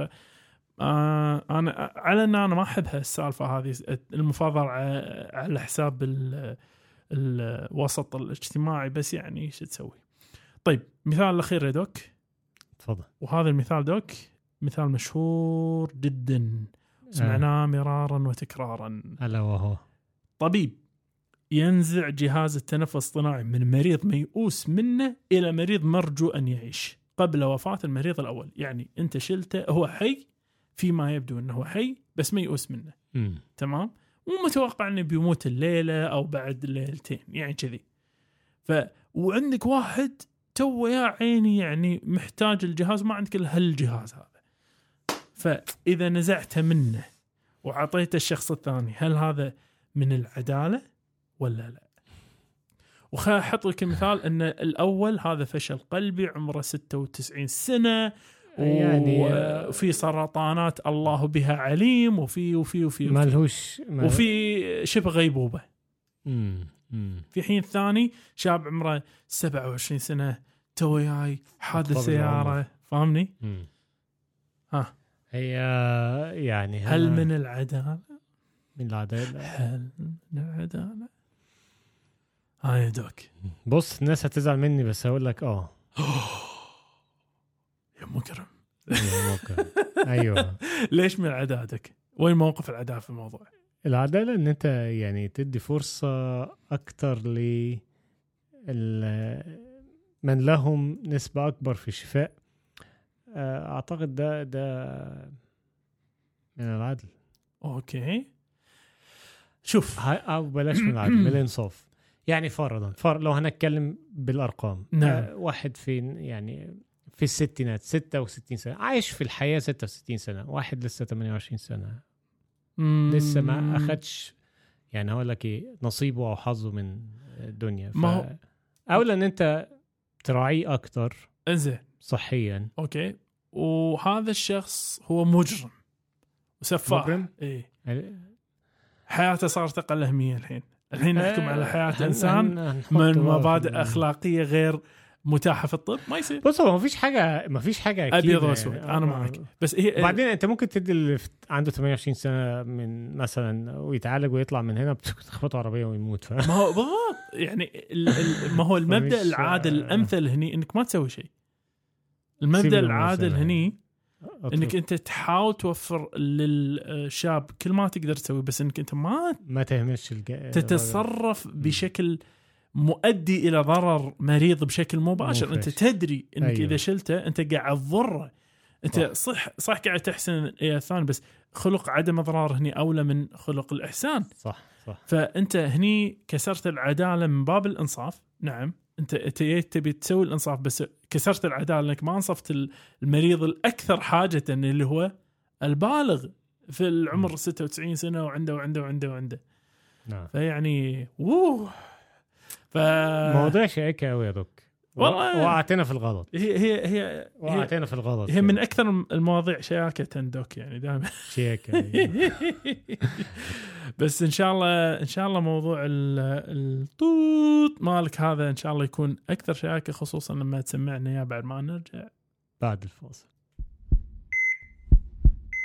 آه أنا على إن أنا ما أحب هالسالفة هذه المفاضله على حساب ال- الوسط الاجتماعي بس يعني إيش تسوي؟ طيب مثال الأخير يا دوك. تفضل. وهذا المثال دوك مثال مشهور جدا. سمعناه مرارا وتكرارا. ألا وهو. طبيب. ينزع جهاز التنفس الاصطناعي من مريض ميؤوس منه إلى مريض مرجو أن يعيش قبل وفاة المريض الأول، يعني أنت شلته هو حي فيما يبدو أنه هو حي بس ميؤوس منه، مم. تمام؟ مو متوقع إنه بيموت الليلة أو بعد ليلتين يعني كذي. ف وعندك واحد تو يا عيني يعني محتاج الجهاز ما عندك إلا هالجهاز هذا. فاذا نزعته منه وعطيته الشخص الثاني هل هذا من العدالة ولا لا؟ وخل أحط لك مثال إن الأول هذا فشل قلبي عمره 96 سنة يعني وفي سرطانات الله بها عليم وفي وفي وفي ما وفي, لهوش ما وفي شبه غيبوبة مم. مم. في حين ثاني شاب عمره 27 سنة تو جاي حادث سيارة. فاهمني؟ مم. ها هي يعني هل من العدالة؟ من العدالة هل من العدالة؟ هاي يا دوك بص الناس هتزعل مني بس هقول لك آه. يا مكرم. أيوة، ممكن. أيوه. ليش من عدادك؟ وين موقف العداله في الموضوع؟ العدالة إن أنت يعني تدي فرصة أكتر ل من لهم نسبة أكبر في الشفاء. آه، أعتقد ده ده من العدل. أوكي. شوف. أو بلاش من العدل من الإنصاف. يعني فرضا فر لو هنتكلم بالأرقام نعم. آه، واحد في يعني في الستينات 66 سنة عايش في الحياة 66 سنة واحد لسه 28 سنة. لسه ما أخدش يعني هقول لك إيه نصيبه أو حظه من الدنيا. ف... ما هو- اولى إن أنت تراعيه أكتر إنزين. صحيا. أوكي. وهذا الشخص هو مجرم. وسفاح. مجرم؟ إيه. حياته صارت أقل أهمية الحين. الحين نحكم على حياة إنسان من مبادئ أخلاقية غير متاحة في الطب. ما يصير. بص هو مفيش حاجة مفيش حاجة أكيدة ابيض يعني. واسود أنا آه، معك بس هي وبعدين أنت ممكن تدي اللي عنده 28 سنة من مثلا ويتعالج ويطلع من هنا بتخبطه عربية ويموت ف... ما هو بالضبط. يعني ال- ال- ما هو المبدأ العادل. الأمثل هني إنك ما تسوي شيء. المبدأ العادل ما. هني أترك- إنك أنت تحاول توفر للشاب كل ما تقدر تسوي بس إنك أنت ما ما تهملش الج... تتصرف بشكل مؤدي إلى ضرر مريض بشكل مباشر أنت. تدري إنك. أيوه. اذا شلته أنت قاعد تضره أنت صح. صح قاعد تحسن إلى الثاني بس خلق عدم اضرار هني أولى من خلق الإحسان صح صح فأنت هني كسرت العدالة من باب الإنصاف نعم انت جيت تبي تسوي الانصاف بس كسرت العدالة انك ما انصفت المريض الأكثر حاجة اللي هو البالغ في العمر 96 سنة وعنده وعنده وعنده وعنده. نعم. فيعني ووه. ف مواضيع شائكه قوي يا دوك. والله- وقعتنا في الغلط. هي هي هي وقعتنا في الغلط هي من أكثر المواضيع شياكه دوك يعني دائما. شيكه أيوة. بس إن شاء الله إن شاء الله موضوع ال- الطوط مالك هذا إن شاء الله يكون أكثر شياكه خصوصا لما تسمعنا إياه بعد ما نرجع. بعد الفاصل.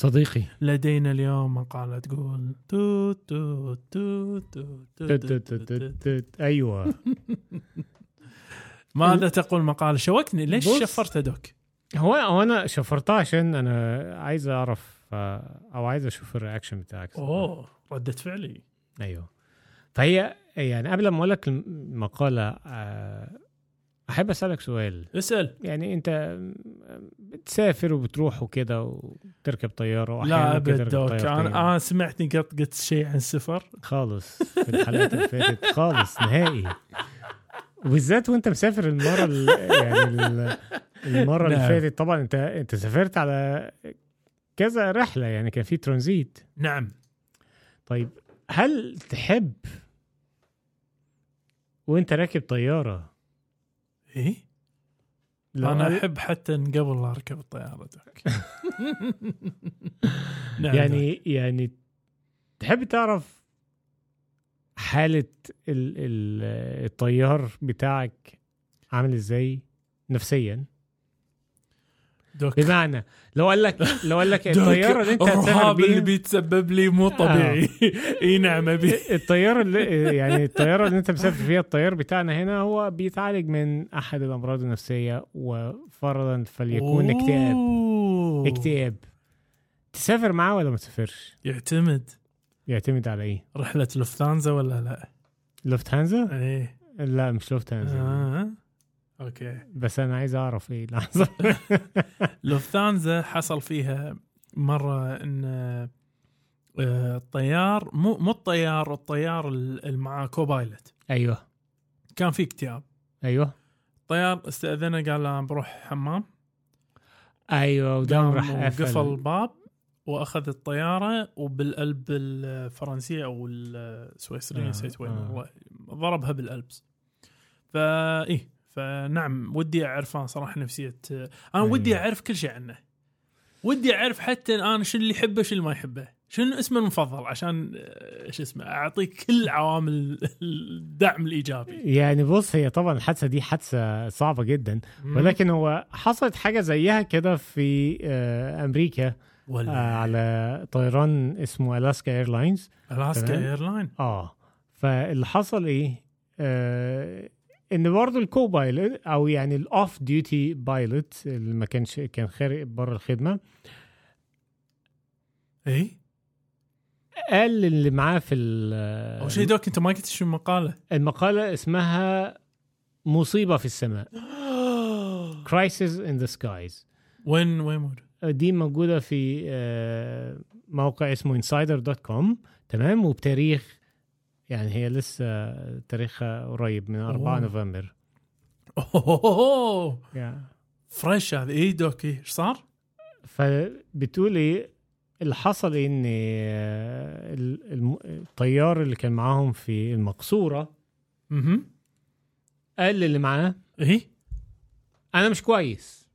صديقي لدينا اليوم مقالة تقول توت توت توت توت توت توت توت. أيوه ماذا تقول مقالة شوكني ليش بص. شفرت doc هو هو أنا شفرتها عشان أنا عايز اعرف آه، أو عايز أشوف ال reaction بتاعك اوه ردة فعلي أيوه فهي يعني قبل ما أقول لك المقاله أحب أسألك سؤال. اسأل. يعني أنت بتسافر وبتروح وكده وتركب طيارة لا وأحياناً كده ابد. أنا أنا سمعتني قط قلت شيء عن السفر. خالص. في الحلقات اللي فاتت خالص نهائي. وبالذات وأنت مسافر المرة ال- يعني ال- المرة اللي نعم. فاتت. طبعا انت أنت سافرت على كذا رحلة يعني كان في ترانزيت. نعم. طيب هل تحب وأنت راكب طيارة إيه؟ أنا أحب حتى إن قبل لا أركب الطيارة دوك نعم دوك. يعني يعني تحب تعرف ال ال الطيار بتاعك عامل إزاي نفسيا؟ دوك بمعنى لو قال لك لو قال لك الطيارة اللي انت هتسافر الرهاب اللي بيها بيتسبب لي مو طبيعي اي نعم ابي الطيارة اللي يعني الطيارة اللي انت مسافر فيها الطيار بتاعنا هنا هو بيتعالج من أحد الأمراض النفسية وفرضا فليكون اكتئاب أوه. اكتئاب تسافر معاه ولا ما تسافرش؟ يعتمد يعتمد على إيه؟ رحلة لوفتانزا ولا لا؟ لوفتهانزا؟ إيه لا مش لوفتهانزا آه. أوكي. بس أنا عايز أعرف إيه حصل لوفتانزا حصل فيها مرة إن آه، الطيار مو مو الطيار الطيار اللي معاه كوبايلوت. أيوه. كان في اكتئاب. أيوه. الطيار استأذنه قال له بروح حمام. أيوه ودام راح قفل. الباب وأخذ الطيارة وبالقلب الفرنسية أو السويسرية آه، نسيت وين آه. ضربها بالألبس. فا إيه. فنعم ودي أعرف أنا صراحة نفسية أنا. ودي أعرف كل شيء عنه. ودي أعرف حتى أنا شو اللي يحبه شو اللي ما يحبه. شنو اسمه المفضل؟ عشان آه، شو اسمه أعطيك كل عوامل الدعم الإيجابي. يعني بص هي طبعا الحادثة دي حادثة صعبة جدا. ولكن هو حصلت حاجة زيها كده في آه، أمريكا آه، ولا على طيران اسمه الاسكا ايرلاينز الاسكا. ايرلاين آه فاللي حصل إيه؟ آه إن برضه ال co-pilot أو يعني ال off-duty pilot اللي ما كانش كان خارج بره الخدمة اي قال اللي معاه في ال- أول شيء doc أنت ما قلت شو المقاله المقالة اسمها مصيبة في السماء. Crisis in the Skies. وين وين موجود؟ دي موجودة في آه، موقع اسمه insider.com تمام؟ وبتاريخ يعني هي لسه تاريخها قريب من 4 أوه. نوفمبر. اوه fresh هذا. اي doc إيش صار؟ فبتقول إيه اللي حصل ان الطيار اللي كان معاهم في المقصورة أها قال للي معاه اي أنا مش كويس.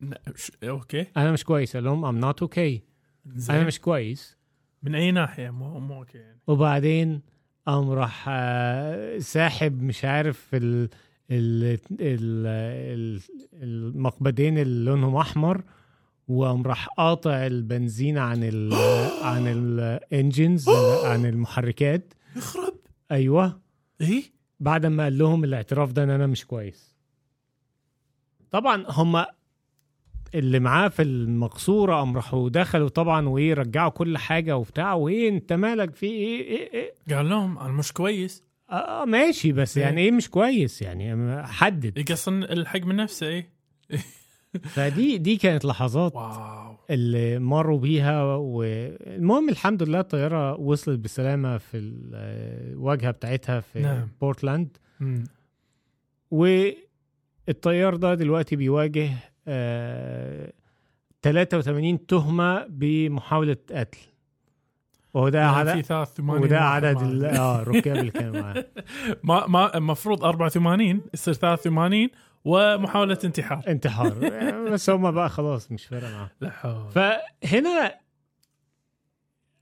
لا، ش- okay. أنا مش كويس. قال لهم not okay. زين. أنا مش كويس. من أي ناحية؟ مو مو okay يعني. وبعدين قام راح آه، ساحب مش عارف ال ال ال ال المقبضين اللي لونهم أحمر وقام راح قاطع البنزين عن ال عن ال engines عن المحركات. يخرب. أيوه. اي بعد ما قال لهم الاعتراف ده إن أنا مش كويس. طبعا هم اللي معاه في المقصورة قام راحوا دخلوا طبعا وايه رجعوا كل حاجة وبتاع. وإيه أنت مالك في إيه؟ إيه, إيه؟ قال لهم أنا مش كويس. آه ماشي بس إيه. يعني إيه؟ مش كويس؟ يعني حدد. يقصن الحق من نفسه اي فدي دي كانت لحظات واو. اللي مروا بيها. والمهم الحمد لله الطيارة وصلت بسلامة في الواجهه بتاعتها في نعم. بورتلاند. والطيار ده دلوقتي بيواجه آه 83 تهمة بمحاولة قتل. وده يعني عدد في 83 وده عدد آه الركاب اللي كانوا معاه. ما ما المفروض 84 يصير 83 ومحاولة انتحار. انتحار. بس هم بقى خلاص مش فارقة معاهم. لا حول. فهنا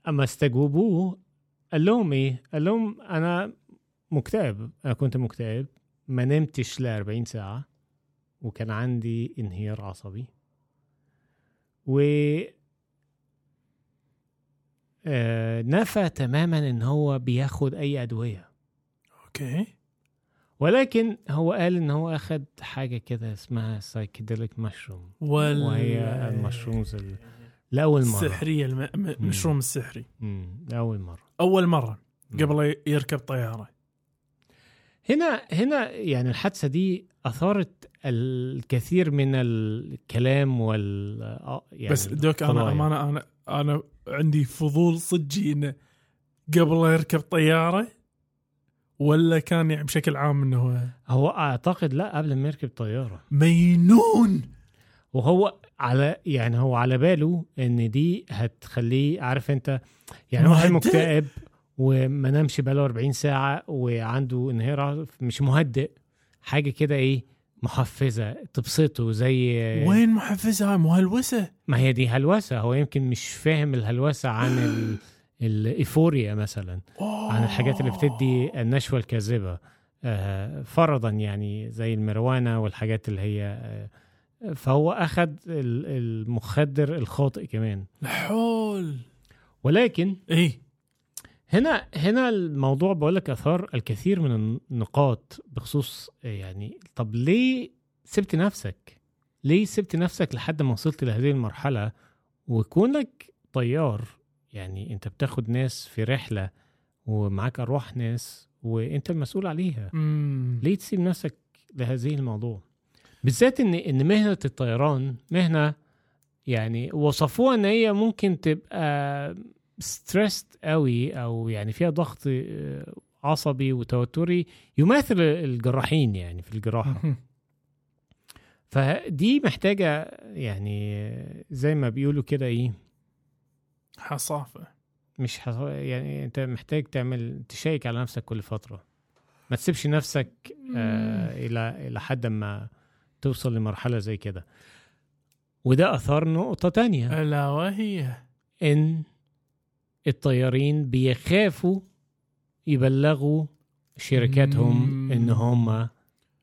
أما استجوبوه قال لهم إيه؟ قال لهم أنا مكتئب. أنا كنت مكتئب. ما نمتش ل 40 ساعة. وكان عندي انهيار عصبي. و آه نفى تماما إن هو بياخد أي أدوية. okay. ولكن هو قال إن هو أخد حاجة كده اسمها psychedelic mushroom وال وهي ال mushrooms ال- لأول مرة. السحرية الم... المشروم السحري. مم. لأول مرة. أول مرة مم. قبل يركب طيارة. هنا هنا يعني الحادثة دي أثارت الكثير من الكلام وال آه، يعني بس دوك أنا. امانه أنا أنا عندي فضول صجي انه قبل لا يركب طيارة ولا كان يعني بشكل عام إنه هو هو أعتقد لا قبل ما يركب طيارة مينون وهو على يعني هو على باله إن دي هتخليه عارف أنت يعني مهدئ. مكتئب وما نامش بقاله 40 ساعة وعنده انهيار مش مهدئ. حاجة كده إيه محفزة تبسطه زي وين محفزها مو هلوسه ما هي دي هلوسة. هو يمكن مش فاهم الهلوسة عن ال... الإيفوريا مثلا عن الحاجات اللي بتدي النشوة الكاذبة. آه، فرضا يعني زي المروانه والحاجات اللي هي آه، فهو اخذ ال- المخدر الخاطئ كمان. الحول. ولكن اي هنا هنا الموضوع بقول لك آثار الكثير من النقاط بخصوص يعني طب ليه سبت نفسك؟ ليه سبت نفسك لحد ما وصلت لهذه المرحلة وكونك طيار يعني انت بتاخد ناس في رحلة ومعاك أرواح ناس وانت المسؤول عليها مم. ليه تسيب نفسك لهذه الموضوع بالذات إن إن مهنة الطيران مهنة يعني وصفوها إن هي ممكن تبقى ستريسد قوي أو يعني فيها ضغط آه، عصبي وتوتري يماثل الجراحين يعني في الجراحة. فدي محتاجة يعني زي ما بيقولوا كده إيه؟ حصافة. مش حص... يعني أنت محتاج تعمل تشيك على نفسك كل فترة. ما تسيبش نفسك آه إلى إلى حد ما توصل لمرحلة زي كده. وده أثار نقطة تانية. ألا وهي. إن الطيارين بيخافوا يبلغوا شركاتهم. ان هم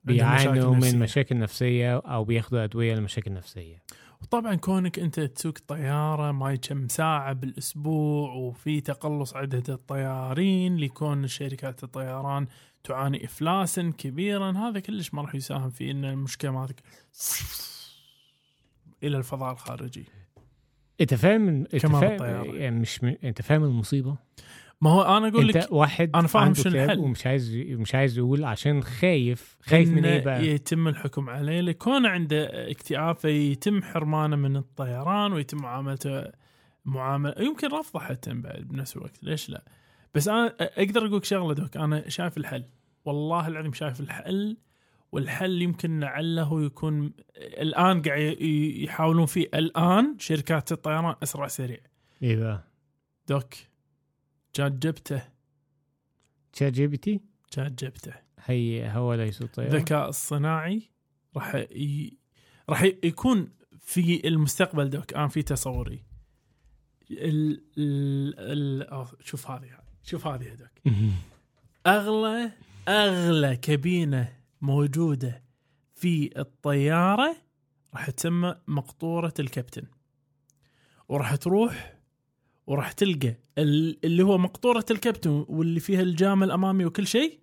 بيعانوا مشاكل من. مشاكل نفسية أو بياخدوا أدوية لمشاكل نفسية وطبعا كونك أنت تسوق طيارة ما كم ساعة بالأسبوع وفي تقلص عدد الطيارين لكون شركات الطيران تعاني افلاسا كبيرا هذا كلش ما راح يساهم في إن المشكلة مالتك إلى الفضاء الخارجي انت فاهم انت فاهم. يعني مش م... انت فاهم المصيبة؟ ما هو أنا أقول لك واحد أنا فاهم شنو الحل. ومش عايز مش عايز يقول عشان خايف خايف من إيه بقى؟ يتم الحكم عليه. لكون عنده اكتئاب فيتم حرمانه من الطيران ويتم معاملته معاملة. يمكن رفضه حتى بعد بنفس الوقت. ليش لا؟ بس أنا أقدر أقول لك شغلة doc. أنا شايف الحل. والله العظيم شايف الحل. والحل يمكن لعله يكون الآن قاعد يحاولون فيه الآن شركات الطيران أسرع سريع. بقى doc شات جي بي تي. تشات جي بي تي؟ شات جبته. هي هو ليس طيار الذكاء الصناعي راح ي... راح يكون في المستقبل دوك. أنا في تصوري. ال... ال... ال... أوه، شوف هذه. شوف هذه دوك. أغلى أغلى كابينة موجودة في الطيارة راح تسمى مقطورة الكابتن وراح تروح وراح تلقى ال- اللي هو مقطورة الكابتن واللي فيها الجام الأمامي وكل شيء.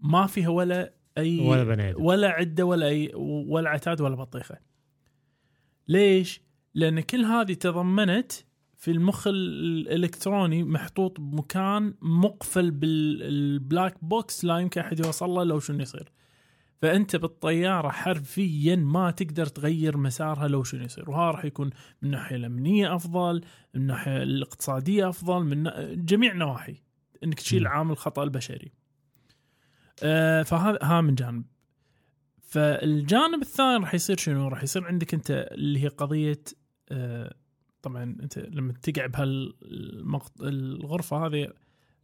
ما فيها ولا أي ولا بني ولا عدة ولا أي ولا عتاد ولا بطيخة. ليش؟ لأن كل هذه تضمنت في المخ ال- الإلكتروني محطوط بمكان مقفل بال black box لا يمكن أحد يوصل له لو شنو يصير. فأنت بالطيارة حرفيا ما تقدر تغير مسارها لو شنو يصير وهذا راح يكون من الناحيه الأمنية أفضل من الناحيه الاقتصادية أفضل من جميع النواحي إنك تشيل. عامل الخطا البشري. آه، فهذا ها من جانب فالجانب الثاني راح يصير شنو؟ راح يصير عندك أنت اللي هي قضية آه، طبعا أنت لما تقع بهالغرفه هذه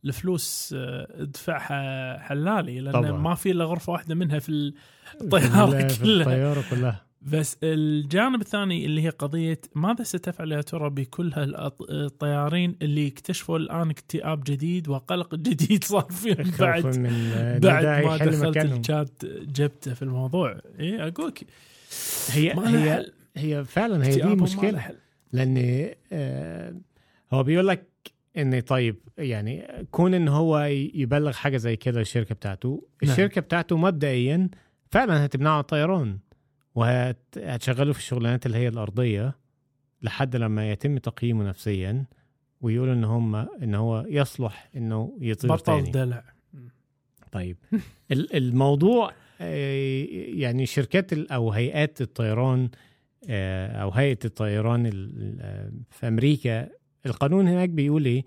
الفلوس آه، ادفعها حلالي لأن طبعاً. ما في إلا غرفة واحدة منها في الطيارة في كلها الطيارة كلها بس الجانب الثاني اللي هي قضية ماذا ستفعل يا ترى بكل هالطيارين اللي اكتشفوا الآن اكتئاب جديد وقلق جديد صار فيهم بعد آه، بعد ما دخلت. الشات جبته في الموضوع اي أقولك هي هي. هي فعلا هي دي مشكلة. لأن آه، هو بيقول لك إن طيب يعني كون إن هو يبلغ حاجة زي كده للشركه بتاعته نعم. الشركة بتاعته مبدئيا فعلا هتمنعه الطيران وهتشغله في الشغلانات اللي هي الأرضية لحد لما يتم تقييمه نفسيا ويقولوا إن هم إن هو يصلح إنه يطير بطل تاني دلع طيب ال- الموضوع آه، يعني شركات أو هيئات الطيران أو هيئة الطيران ال- آه، في أمريكا. القانون هناك بيقول إيه؟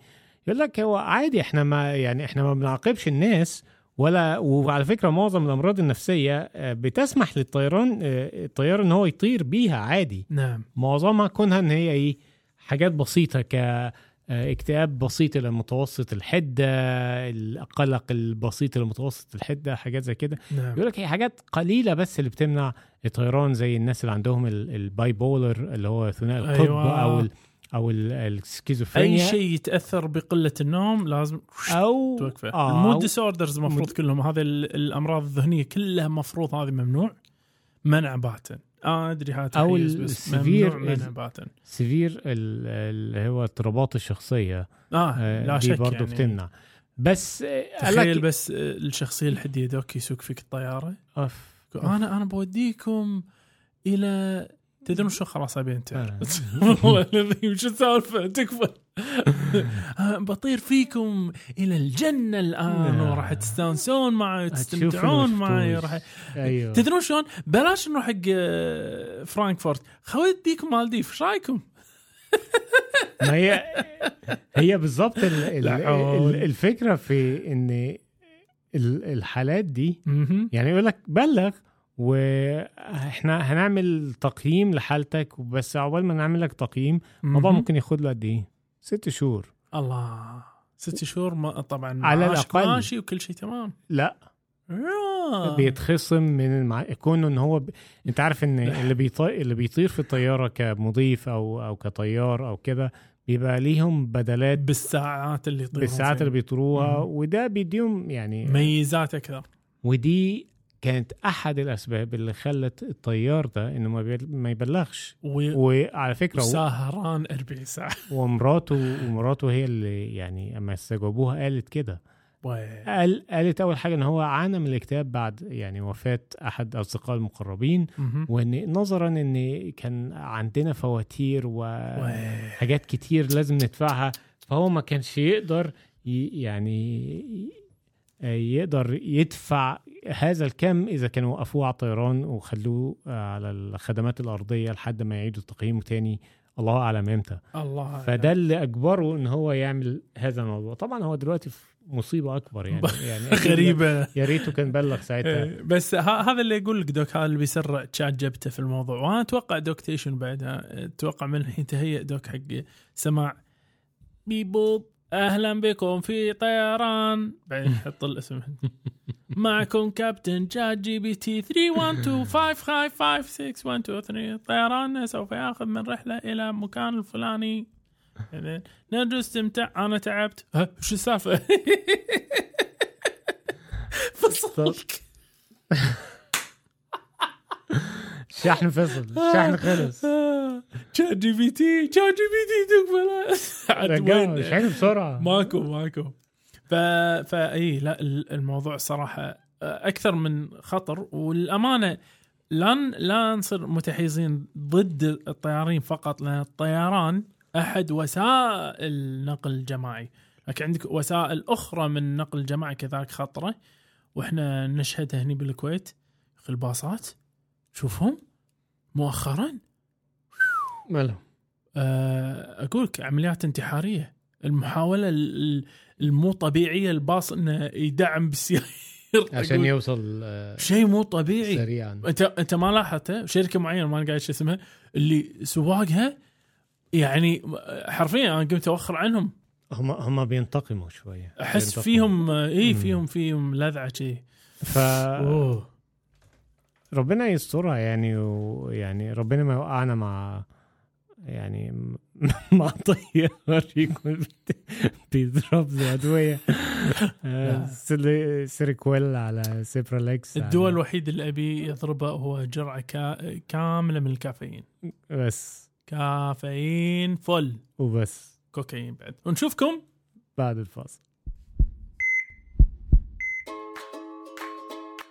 يقول لك هو عادي إحنا ما يعني إحنا ما بنعاقبش الناس ولا وعلى فكرة معظم الأمراض النفسية آه، بتسمح للطيران آه، الطيار إن هو يطير بيها عادي. نعم. معظمها كونها إن هي إيه؟ حاجات بسيطة ك آه، اكتئاب بسيط إلى متوسط الحدة القلق البسيط إلى متوسط الحدة حاجات زي كده. نعم. يقول لك هي حاجات قليلة بس اللي بتمنع الطيران زي الناس اللي عندهم ال- ال bipolar اللي هو ثنائي القطب أيوة. أو ال أو ال- أي السكيزوفرينيا شيء يتأثر بقلة النوم لازم أو توقفه. آه ال mood disorders المفروض mood- كلهم هذه ال- الأمراض الذهنية كلها مفروض هذه ممنوع منع باتا. آه أدري هذا أو تحيز بس ال severe ممنوع منع ال- باتا severe ال- اللي هو اضطرابات الشخصية. آه آه، لا دي شك برضه يعني. بتمنع. بس آه، تخيل بس آه، الشخصية الحدية دوك يسوق فيك الطيارة. أف. أنا أنا بوديكم إلى تدرون شو خلاص أبي أنت. آه. والله العظيم شو السالفة؟ تكفى. بطير فيكم إلى الجنة الآن آه. وراح تستانسون معي هتشوفوا وتستمتعون معي. راح أيوه تدرون شلون بلاش نروح حق آه، فرانكفورت خوديكم مالديف إيش رايكم؟ ما هي هي. ال- الفكرة في إن ال- الحالات دي. يعني يقول لك بلغ وإحنا هنعمل تقييم لحالتك بس عقبال ما نعمل لك تقييم الموضوع. ممكن ياخد له قد إيه؟ ست شهور الله ست شهور ما طبعا على الأقل. ماشي وكل شيء تمام لا آه. بيتخصم من المع... كونه إن هو ب... أنت عارف إن اللي بيطير اللي بيطير في الطيارة كمضيف أو أو كطيار أو كده بيبقى ليهم بدلات بالساعات اللي يطيرون بالساعات اللي. بيطيروها. وده بيديهم يعني ميزات أكثر ودي كانت أحد الأسباب اللي خلت الطيار ده إنه ما. ما يبلغش و... وعلى فكرة وسهران 40 ساعه ومراته ومراته هي اللي يعني أما استجوبوها قالت كده قال قالت أول حاجة إن هو عانى من الاكتئاب بعد يعني وفاة أحد اصدقائه المقربين. وإن نظرا إن كان عندنا فواتير و- وحاجات كتير لازم ندفعها فهو ما كانش يقدر يعني يقدر يدفع هذا الكم إذا كانوا وقفوه على الطيران وخلوه على الخدمات الأرضية لحد ما يعيدوا التقييم تاني الله أعلم إمتى. الله فده اللي أجبره إن هو يعمل هذا الموضوع. طبعا هو دلوقتي في مصيبة أكبر يعني يعني غريبة. يا ريته كان بلغ ساعتها. إيه، بس هذا اللي يقول لك دوك هذا اللي بيسرع تشات جبته في الموضوع. وأنا أتوقع دوك تيشن بعدها أتوقع من الحين تهيئ دوك حق سماع. beep boop. أهلا بكم في طيران. بعدين يحط الاسم. معكم كابتن شات جي بي تي 312 طيراننا سوف ياخذ من رحلة إلى مكان الفلاني. نرجو استمتع أنا تعبت. ها شو السالفة؟ فصلك الشحن فصل الشحن خلص. شات جي بي تي شات جي بي تي تقبل وين؟ الشحن بسرعة. ماكو ماكو. ف في لا ال- الموضوع صراحة أكثر من خطر. والأمانة لا لا نصير متحيزين ضد الطيارين فقط لأن الطيران أحد وسائل النقل الجماعي لكن عندك وسائل أخرى من النقل الجماعي كذلك خطرة. وإحنا نشهدها هني بالكويت أخي الباصات. شوفهم مؤخرا؟ مالهم آه، أقول لك عمليات انتحارية. المحاولة ال- ال- المو طبيعية الباص إنه يدعم بالسيايير عشان يوصل آه، شيء مو طبيعي. سريعا. أنت أنت ما لاحظته؟ شركة معينة ما قاعد شو اسمها اللي سواقها يعني حرفيا أنا قمت أوخر عنهم. هم هم بينتقموا شوية. أحس بينتقموا. فيهم اي. فيهم فيهم لذعة شيء. ف أوه. ربنا يسترها يعني ويعني ربنا ما يوقعنا مع يعني مع طيار يكون بيضرب له أدوية. آه، سيريكويل على سيبرالكس الدواء الوحيد اللي أبي يضربه هو جرعه كا... كاملة من الكافيين. بس. كافيين full. وبس. كوكايين بعد. ونشوفكم بعد الفاصل.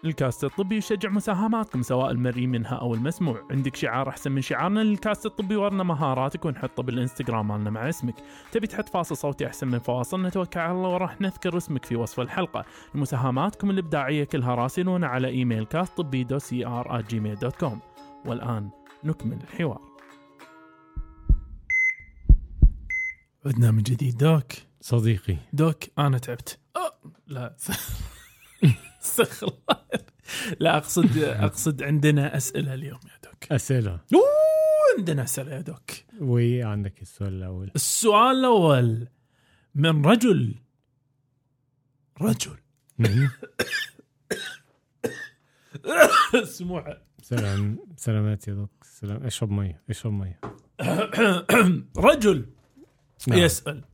الكاست الطبي يشجع مساهماتكم سواء المرئي منها أو المسموع. عندك شعار أحسن من شعارنا للكاست الطبي ورنا مهاراتك ونحطه بالإنستغرام مالنا مع اسمك. تبي تحط فاصل صوتي أحسن من فواصلنا توكل على الله وراح نذكر اسمك في وصف الحلقة. مساهماتكم الإبداعية كلها راسلونا على إيميل كاست طبي دو سي ار Gmail dot com والآن نكمل الحوار. عدنا من جديد. دوك. صديقي. دوك أنا تعبت. أه لا. استغفر الله لا اقصد أقصد عندنا أسئلة اليوم يا دوك. أسئلة. أوه، عندنا أسئلة يا دوك. وعندك السؤال الأول. السؤال الأول من رجل؟ رجل. سموحه سلام سلامات يا دوك. سلام. اشرب ميه اشرب ميه رجل. نعم. يسأل.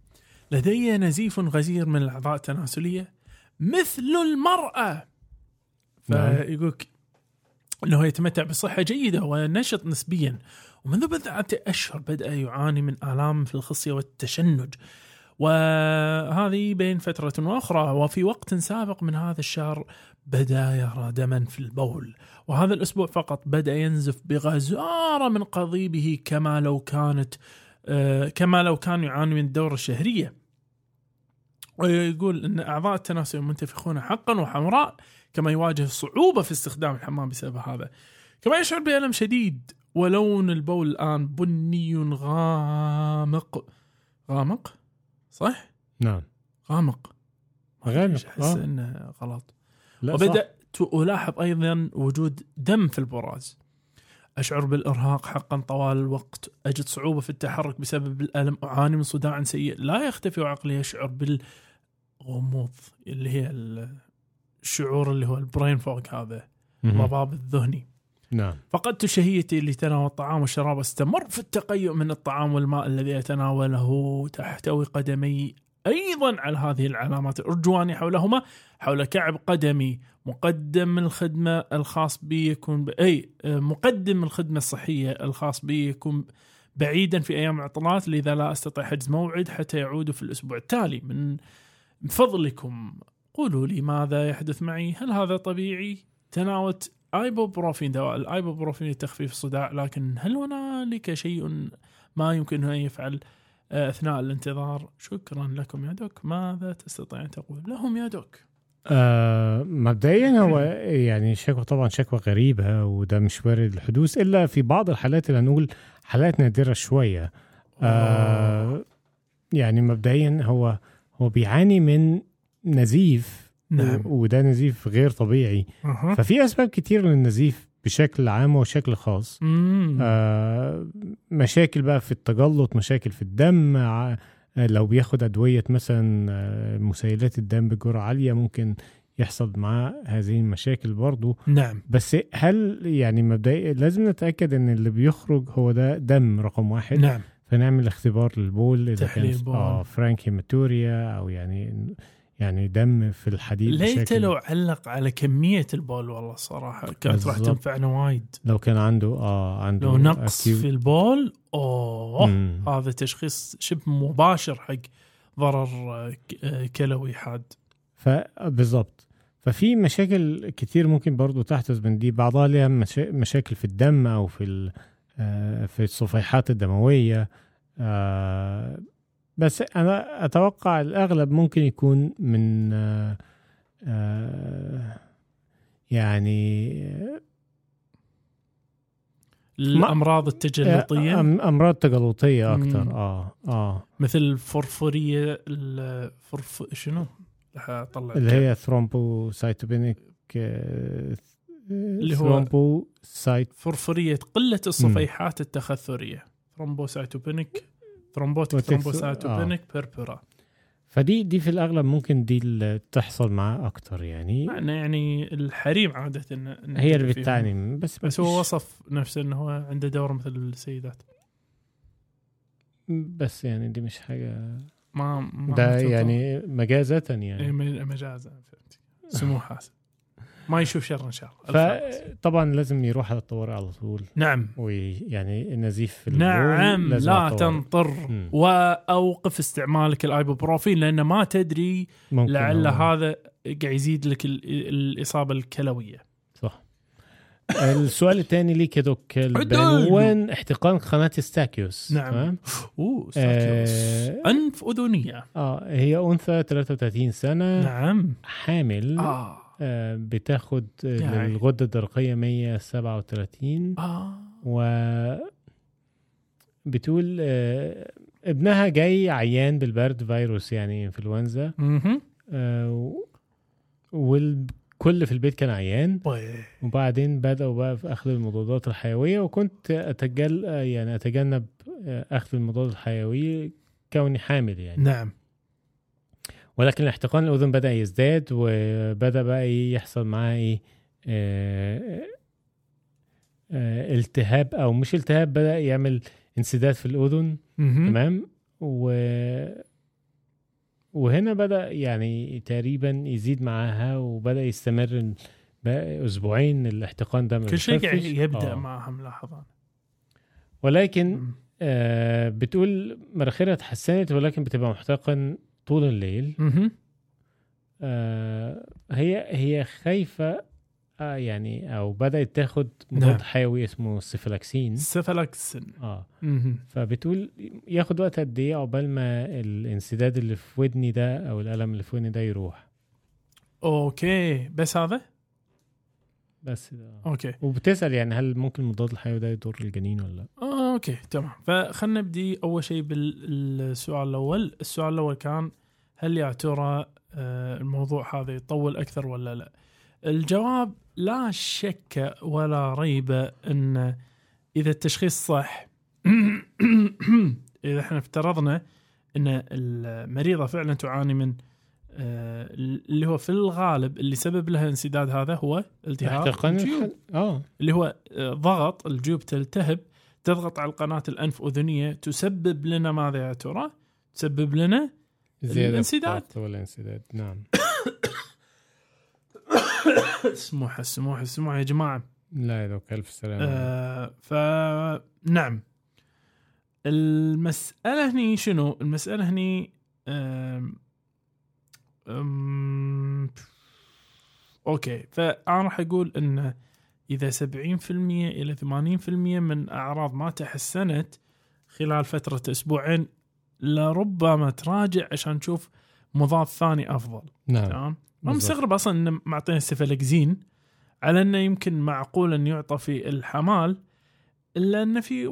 لدي نزيف غزير من الأعضاء التناسلية؟ مثل المرأة. نعم. فيقولك أنه يتمتع بصحة جيدة ونشط نسبيا. ومنذ بضعة أشهر بدأ يعاني من آلام في الخصية والتشنج. وهذه بين فترة وأخرى. وفي وقت سابق من هذا الشهر بدأ يرى دما في البول. وهذا الأسبوع فقط بدأ ينزف بغزارة من قضيبه كما لو كانت آه، كما لو كان يعاني من الدورة الشهرية. ويقول أن أعضاء التناسل منتفخون حقا وحمراء كما يواجه صعوبة في استخدام الحمام بسبب هذا. كما يشعر بألم شديد ولون البول الآن بني غامق. غامق؟ صح؟ نعم. غامق. غالب أحس آه. إنه غلط؟ لا صح. وبدأت ألاحظ أيضا وجود دم في البراز. أشعر بالإرهاق حقا طوال الوقت. أجد صعوبة في التحرك بسبب الألم. أعاني من صداع سيء. لا يختفي وعقلي يشعر بالغموض اللي هي ال- الشعور اللي هو البرين فوق هذا. الضباب الذهني. نعم. فقدت شهيتي لتناول الطعام والشراب استمر في التقيؤ من الطعام والماء الذي أتناوله تحتوي قدمي أيضا على هذه العلامات الأرجواني حولهما حول كعب قدمي مقدم الخدمة الخاص بي يكون ب... أي مقدم الخدمة الصحية الخاص بي يكون بعيدا في أيام العطلات لذا لا أستطيع حجز موعد حتى يعود في الأسبوع التالي. من فضلكم. قولوا لي ماذا يحدث معي؟ هل هذا طبيعي؟ تناولت ايبوبروفين دواء الايبوبروفين لتخفيف الصداع لكن هل هنالك شيء ما يمكن أن يفعل؟ آه، أثناء الانتظار شكرا لكم يا دوك. ماذا تستطيع أن تقول؟ لهم يا دوك. آه مبدئيا هو يعني شكوى طبعا شكوى غريبة وده مش وارد الحدوث إلا في بعض الحالات اللي هنقول حالات نادرة شوية. آه يعني مبدئيا هو هو بيعاني من نزيف نعم. وده نزيف غير طبيعي. أها. ففي أسباب كتير للنزيف بشكل عام وشكل خاص. مم. آه مشاكل بقى في التجلط مشاكل في الدم آه، لو بياخد أدوية مثلا آه، مسيلات الدم بجرعة عالية ممكن يحصل معاه هذه المشاكل برضو. نعم. بس هل يعني مبدئيا لازم نتأكد إن اللي بيخرج هو ده دم رقم واحد. نعم. فنعمل اختبار للبول إذا كان. آه فرانك هيماتوريا أو يعني يعني دم في الحديد ليت لو علق على كمية البول والله صراحة كانت راح. تنفعنا وايد لو كان عنده آه عنده لو نقص acute- في البول أوه مم. هذا تشخيص شبه مباشر حق ضرر آه، كلوي حاد فبالظبط ففي مشاكل كتير ممكن برضو تحدث من دي بعضها ليها مشا... مشاكل في الدم أو في ال... آه، في الصفيحات الدموية. آه، بس أنا أتوقع الأغلب ممكن يكون من آه، يعني الأمراض التجلطية؟ أمراض تجلطية أكتر. مم. آه آه. مثل الفرفورية الفرف شنو؟ أطلع اللي هي thrombocytopenic اللي هو- thrombocyte فرفوريه قلة الصفيحات التخثرية. thrombocytopenic thrombotic وتكسو- thrombocytopenic purpura فدي دي في الأغلب ممكن دي اللي تحصل معاه أكتر يعني. معنى يعني الحريم عادة إن- إن هي اللي. بتعني بس بس هو وصف نفسه انه هو عنده دوره مثل السيدات. بس يعني دي مش حاجة ما, ما ده. يعني مجازة يعني. م- مجازا فهمت سمو حاسب ما يشوف شر إن شاء الله. فطبعا لازم يروح على الطوارئ على طول. نعم. ويعني النزيف في نعم لا. تنطر. مم. وأوقف استعمالك الآيبوبروفين لأن ما تدري لعل هو- هذا قاعد يزيد لك ال- الإصابة الكلوية. صح. السؤال الثاني ليك يا دوك اللي بعنوان احتقان قناة ستاكيوس؟ نعم. أوه آه، ستاكيوس. أنف أذنية. آه هي أنثى 33 سنة نعم. حامل. آه آه. بتاخد. للغدة الدرقية 137 آه. و بتقول آه ابنها جاي عيان بالبرد فيروس يعني إنفلونزا. و- والكل في البيت كان عيان. طيب. وبعدين بدأوا بقى في أخذ المضادات الحيوية وكنت أتجل يعني أتجنب آه، أخذ المضادات الحيوية كوني حامل يعني. نعم. ولكن الاحتقان الأذن بدأ يزداد وبدأ بقى إيه يحصل معاه إيه آه، آه، التهاب أو مش التهاب بدأ يعمل انسداد في الأذن مهم. تمام و وهنا بدأ يعني تقريبا يزيد معاها وبدأ يستمر بقى أسبوعين الاحتقان ده كل شيء بيخفش. يبدأ آه. معها ملاحظة ولكن. آه بتقول مناخيرها اتحسنت ولكن بتبقى محتقن طول الليل. آه هي هي خايفة آه يعني أو بدأت تاخد مضاد نعم. حيوي اسمه Ceflexin Ceflexin آه. مهم. فبتقول ياخد وقت قد إيه عقبال ما الانسداد اللي في ودني ده أو الألم اللي في ودني ده يروح. okay. بس هذا؟ بس ده. okay. وبتسأل يعني هل ممكن المضاد الحيوي ده يضر الجنين ولا لأ؟ okay تمام. فخلنا نبدي أول شيء بالسؤال الأول. السؤال الأول كان هل يا ترى آه، الموضوع هذا يطول أكثر ولا لا الجواب لا شك ولا ريب أن إذا التشخيص صح إذا إحنا افترضنا أن المريضة فعلا تعاني من آه، اللي هو في الغالب اللي سبب لها انسداد هذا هو التهاب الجيوب. آه اللي هو آه، ضغط الجيوب تلتهب تضغط على القناة الأنف أذنية تسبب لنا ماذا يا ترى؟ تسبب لنا الانسداد. الضغط والانسداد نعم. سموحة سموحة سموحة يا جماعة. لا يا دوك الف سلامه آه فنعم المسألة هني شنو؟ المسألة هني آم آم أوكي. فأنا راح أقول إن إذا 70% إلى 80% من أعراض ما تحسنت خلال فترة أسبوعين لربما تراجع عشان نشوف مضاد ثاني أفضل. نعم. تمام؟ ما. مستغرب أصلا انه معطينا السفلكزين على إنه يمكن معقول إن يعطى في الحمال إلا انه في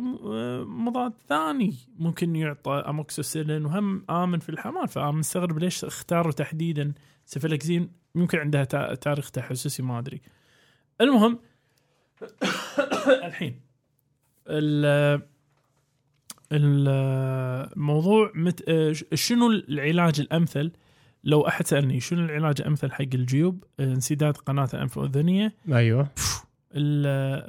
مضاد ثاني ممكن يعطى اموكسيسيلين وهم آمن في الحمال. فأنا مستغرب ليش اختاروا تحديدا سفلكزين يمكن عندها تا- تاريخ تحسسي ما أدري. المهم الحين ال- الموضوع مت... آه، شنو العلاج الأمثل؟ لو أحد سألني شنو العلاج الأمثل حق الجيوب؟ انسداد قناة الانف الاذنيه أيوه.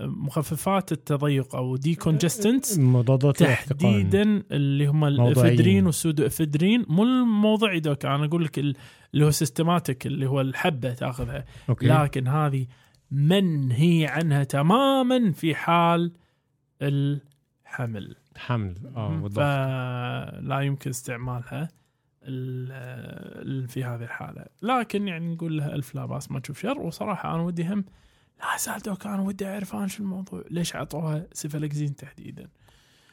مخففات التضيق أو decongestant مضادات تحديدا اللي هم. ال ephedrine وال pseudoephedrine. مو الموضعي دوك أنا أقول لك ال- اللي هو systematic اللي هو الحبة تأخذها. okay. لكن هذه منهي عنها تماما في حال الحمل. حمل. آه بالضبط. فلا يمكن استعمالها ال- ال- في هذه الحالة. لكن يعني نقول لها ألف لا باس ما تشوف شر. وصراحة أنا ودي هم لا زال دوك أنا ودي أعرف أنا شو الموضوع. ليش عطوها Ceflexin تحديدا؟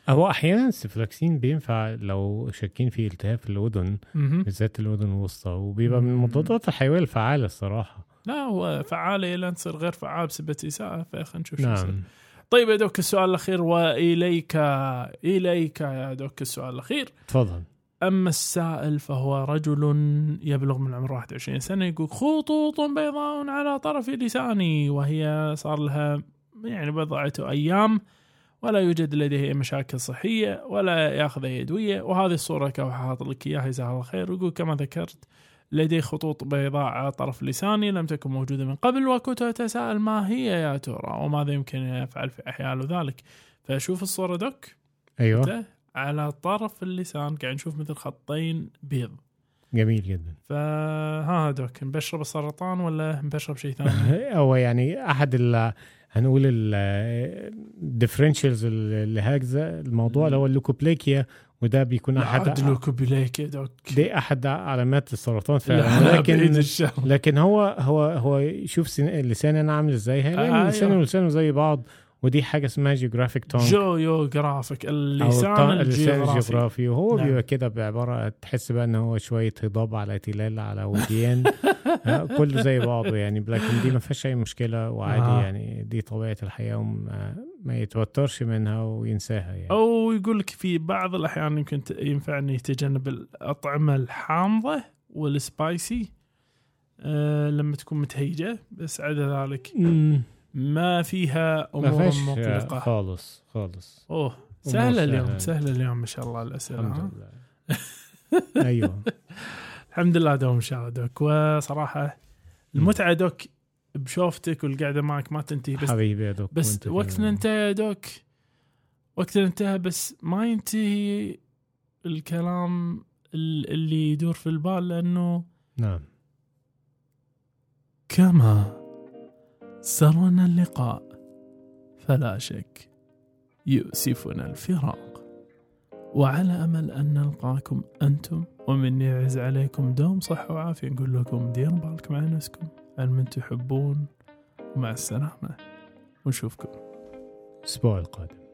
هو أحيانا ال Ceflexin بينفع لو شاكين في التهاب في الأذن. بالذات الأذن الوسطى. وبيبقى من. المضادات الحيوية الفعالة الصراحة. لا هو فعالة إلى تصير غير فعال بسبب اساءه فخلينا نشوف شو. نعم. طيب يا دوك السؤال الأخير وإليك إليك يا دوك السؤال الأخير. تفضل. أما السائل فهو رجل يبلغ من العمر 21 سنة يقول خطوط بيضاء على طرف لساني وهي صار لها يعني بضعة أيام ولا يوجد لديه مشاكل صحية ولا يأخذ أي أدوية وهذه الصورة كما حاط لك إياها؟ جزاه الله خير. يقول كما ذكرت لدي خطوط بيضاء على طرف لساني لم تكن موجودة من قبل وكنت أتساءل ما هي يا ترى وماذا يمكن أن يفعل في أحيان ذلك. فشوف الصورة doc أيوه. ده على طرف اللسان قاعد نشوف مثل خطين بيض. جميل جدا. فها doc نبشر بالسرطان ولا نبشر بشيء ثاني؟ هو يعني أحد ال هنقول ال differentials اللي هكذا الموضوع اللي هو ال leukoplakia وده بيكون أحد عاد leukoplakia يا doc دي أحد علامات السرطان لا، فعلا. لكن لكن هو هو هو شوف لساني أنا عامل إزاي؟ هيلاقي آه، آه لسانه أيوه. ولسانه زي بعض. ودي حاجة اسمها geographic tongue geographic أو اللسان الجغرافي الجغرافي وهو نعم. بيبقى كده بعبارة تحس بقى إن هو شوية هضاب على تلال على وديان. آه، كله زي بعضه يعني لكن دي ما فيهاش أي مشكلة وعادي آه. يعني دي طبيعة الحياة وما ما يتوترش منها وينساها يعني. أو يقول لك في بعض الأحيان يمكن ينفع انه يتجنب الأطعمة الحامضة والسبايسي أه لما تكون متهيجة بس عدا ذلك. ما فيها ما أمور فيهاش مقلقه خالص خالص. أوه سهلة. اليوم سهلة. اليوم ما شاء الله الأسئلة الحمد؟ لله. أيوه. الحمد لله دوم شاء دوك. وصراحة المتعة دوك بشوفتك والقعده معك ما تنتهي بس حبيبي يا دوك بس وقتنا. انتهى يا دوك. وقتنا انتهى بس ما ينتهي الكلام ال- اللي يدور في البال لأنه نعم. كما سرنا اللقاء. فلا شك يؤسفنا الفراق. وعلى أمل أن نلقاكم أنتم ومن يعز عليكم دوم صحة وعافية نقول لكم ديروا بالكم على نفسكم. على من تحبون ومع السلامة. ونشوفكم. الأسبوع القادم.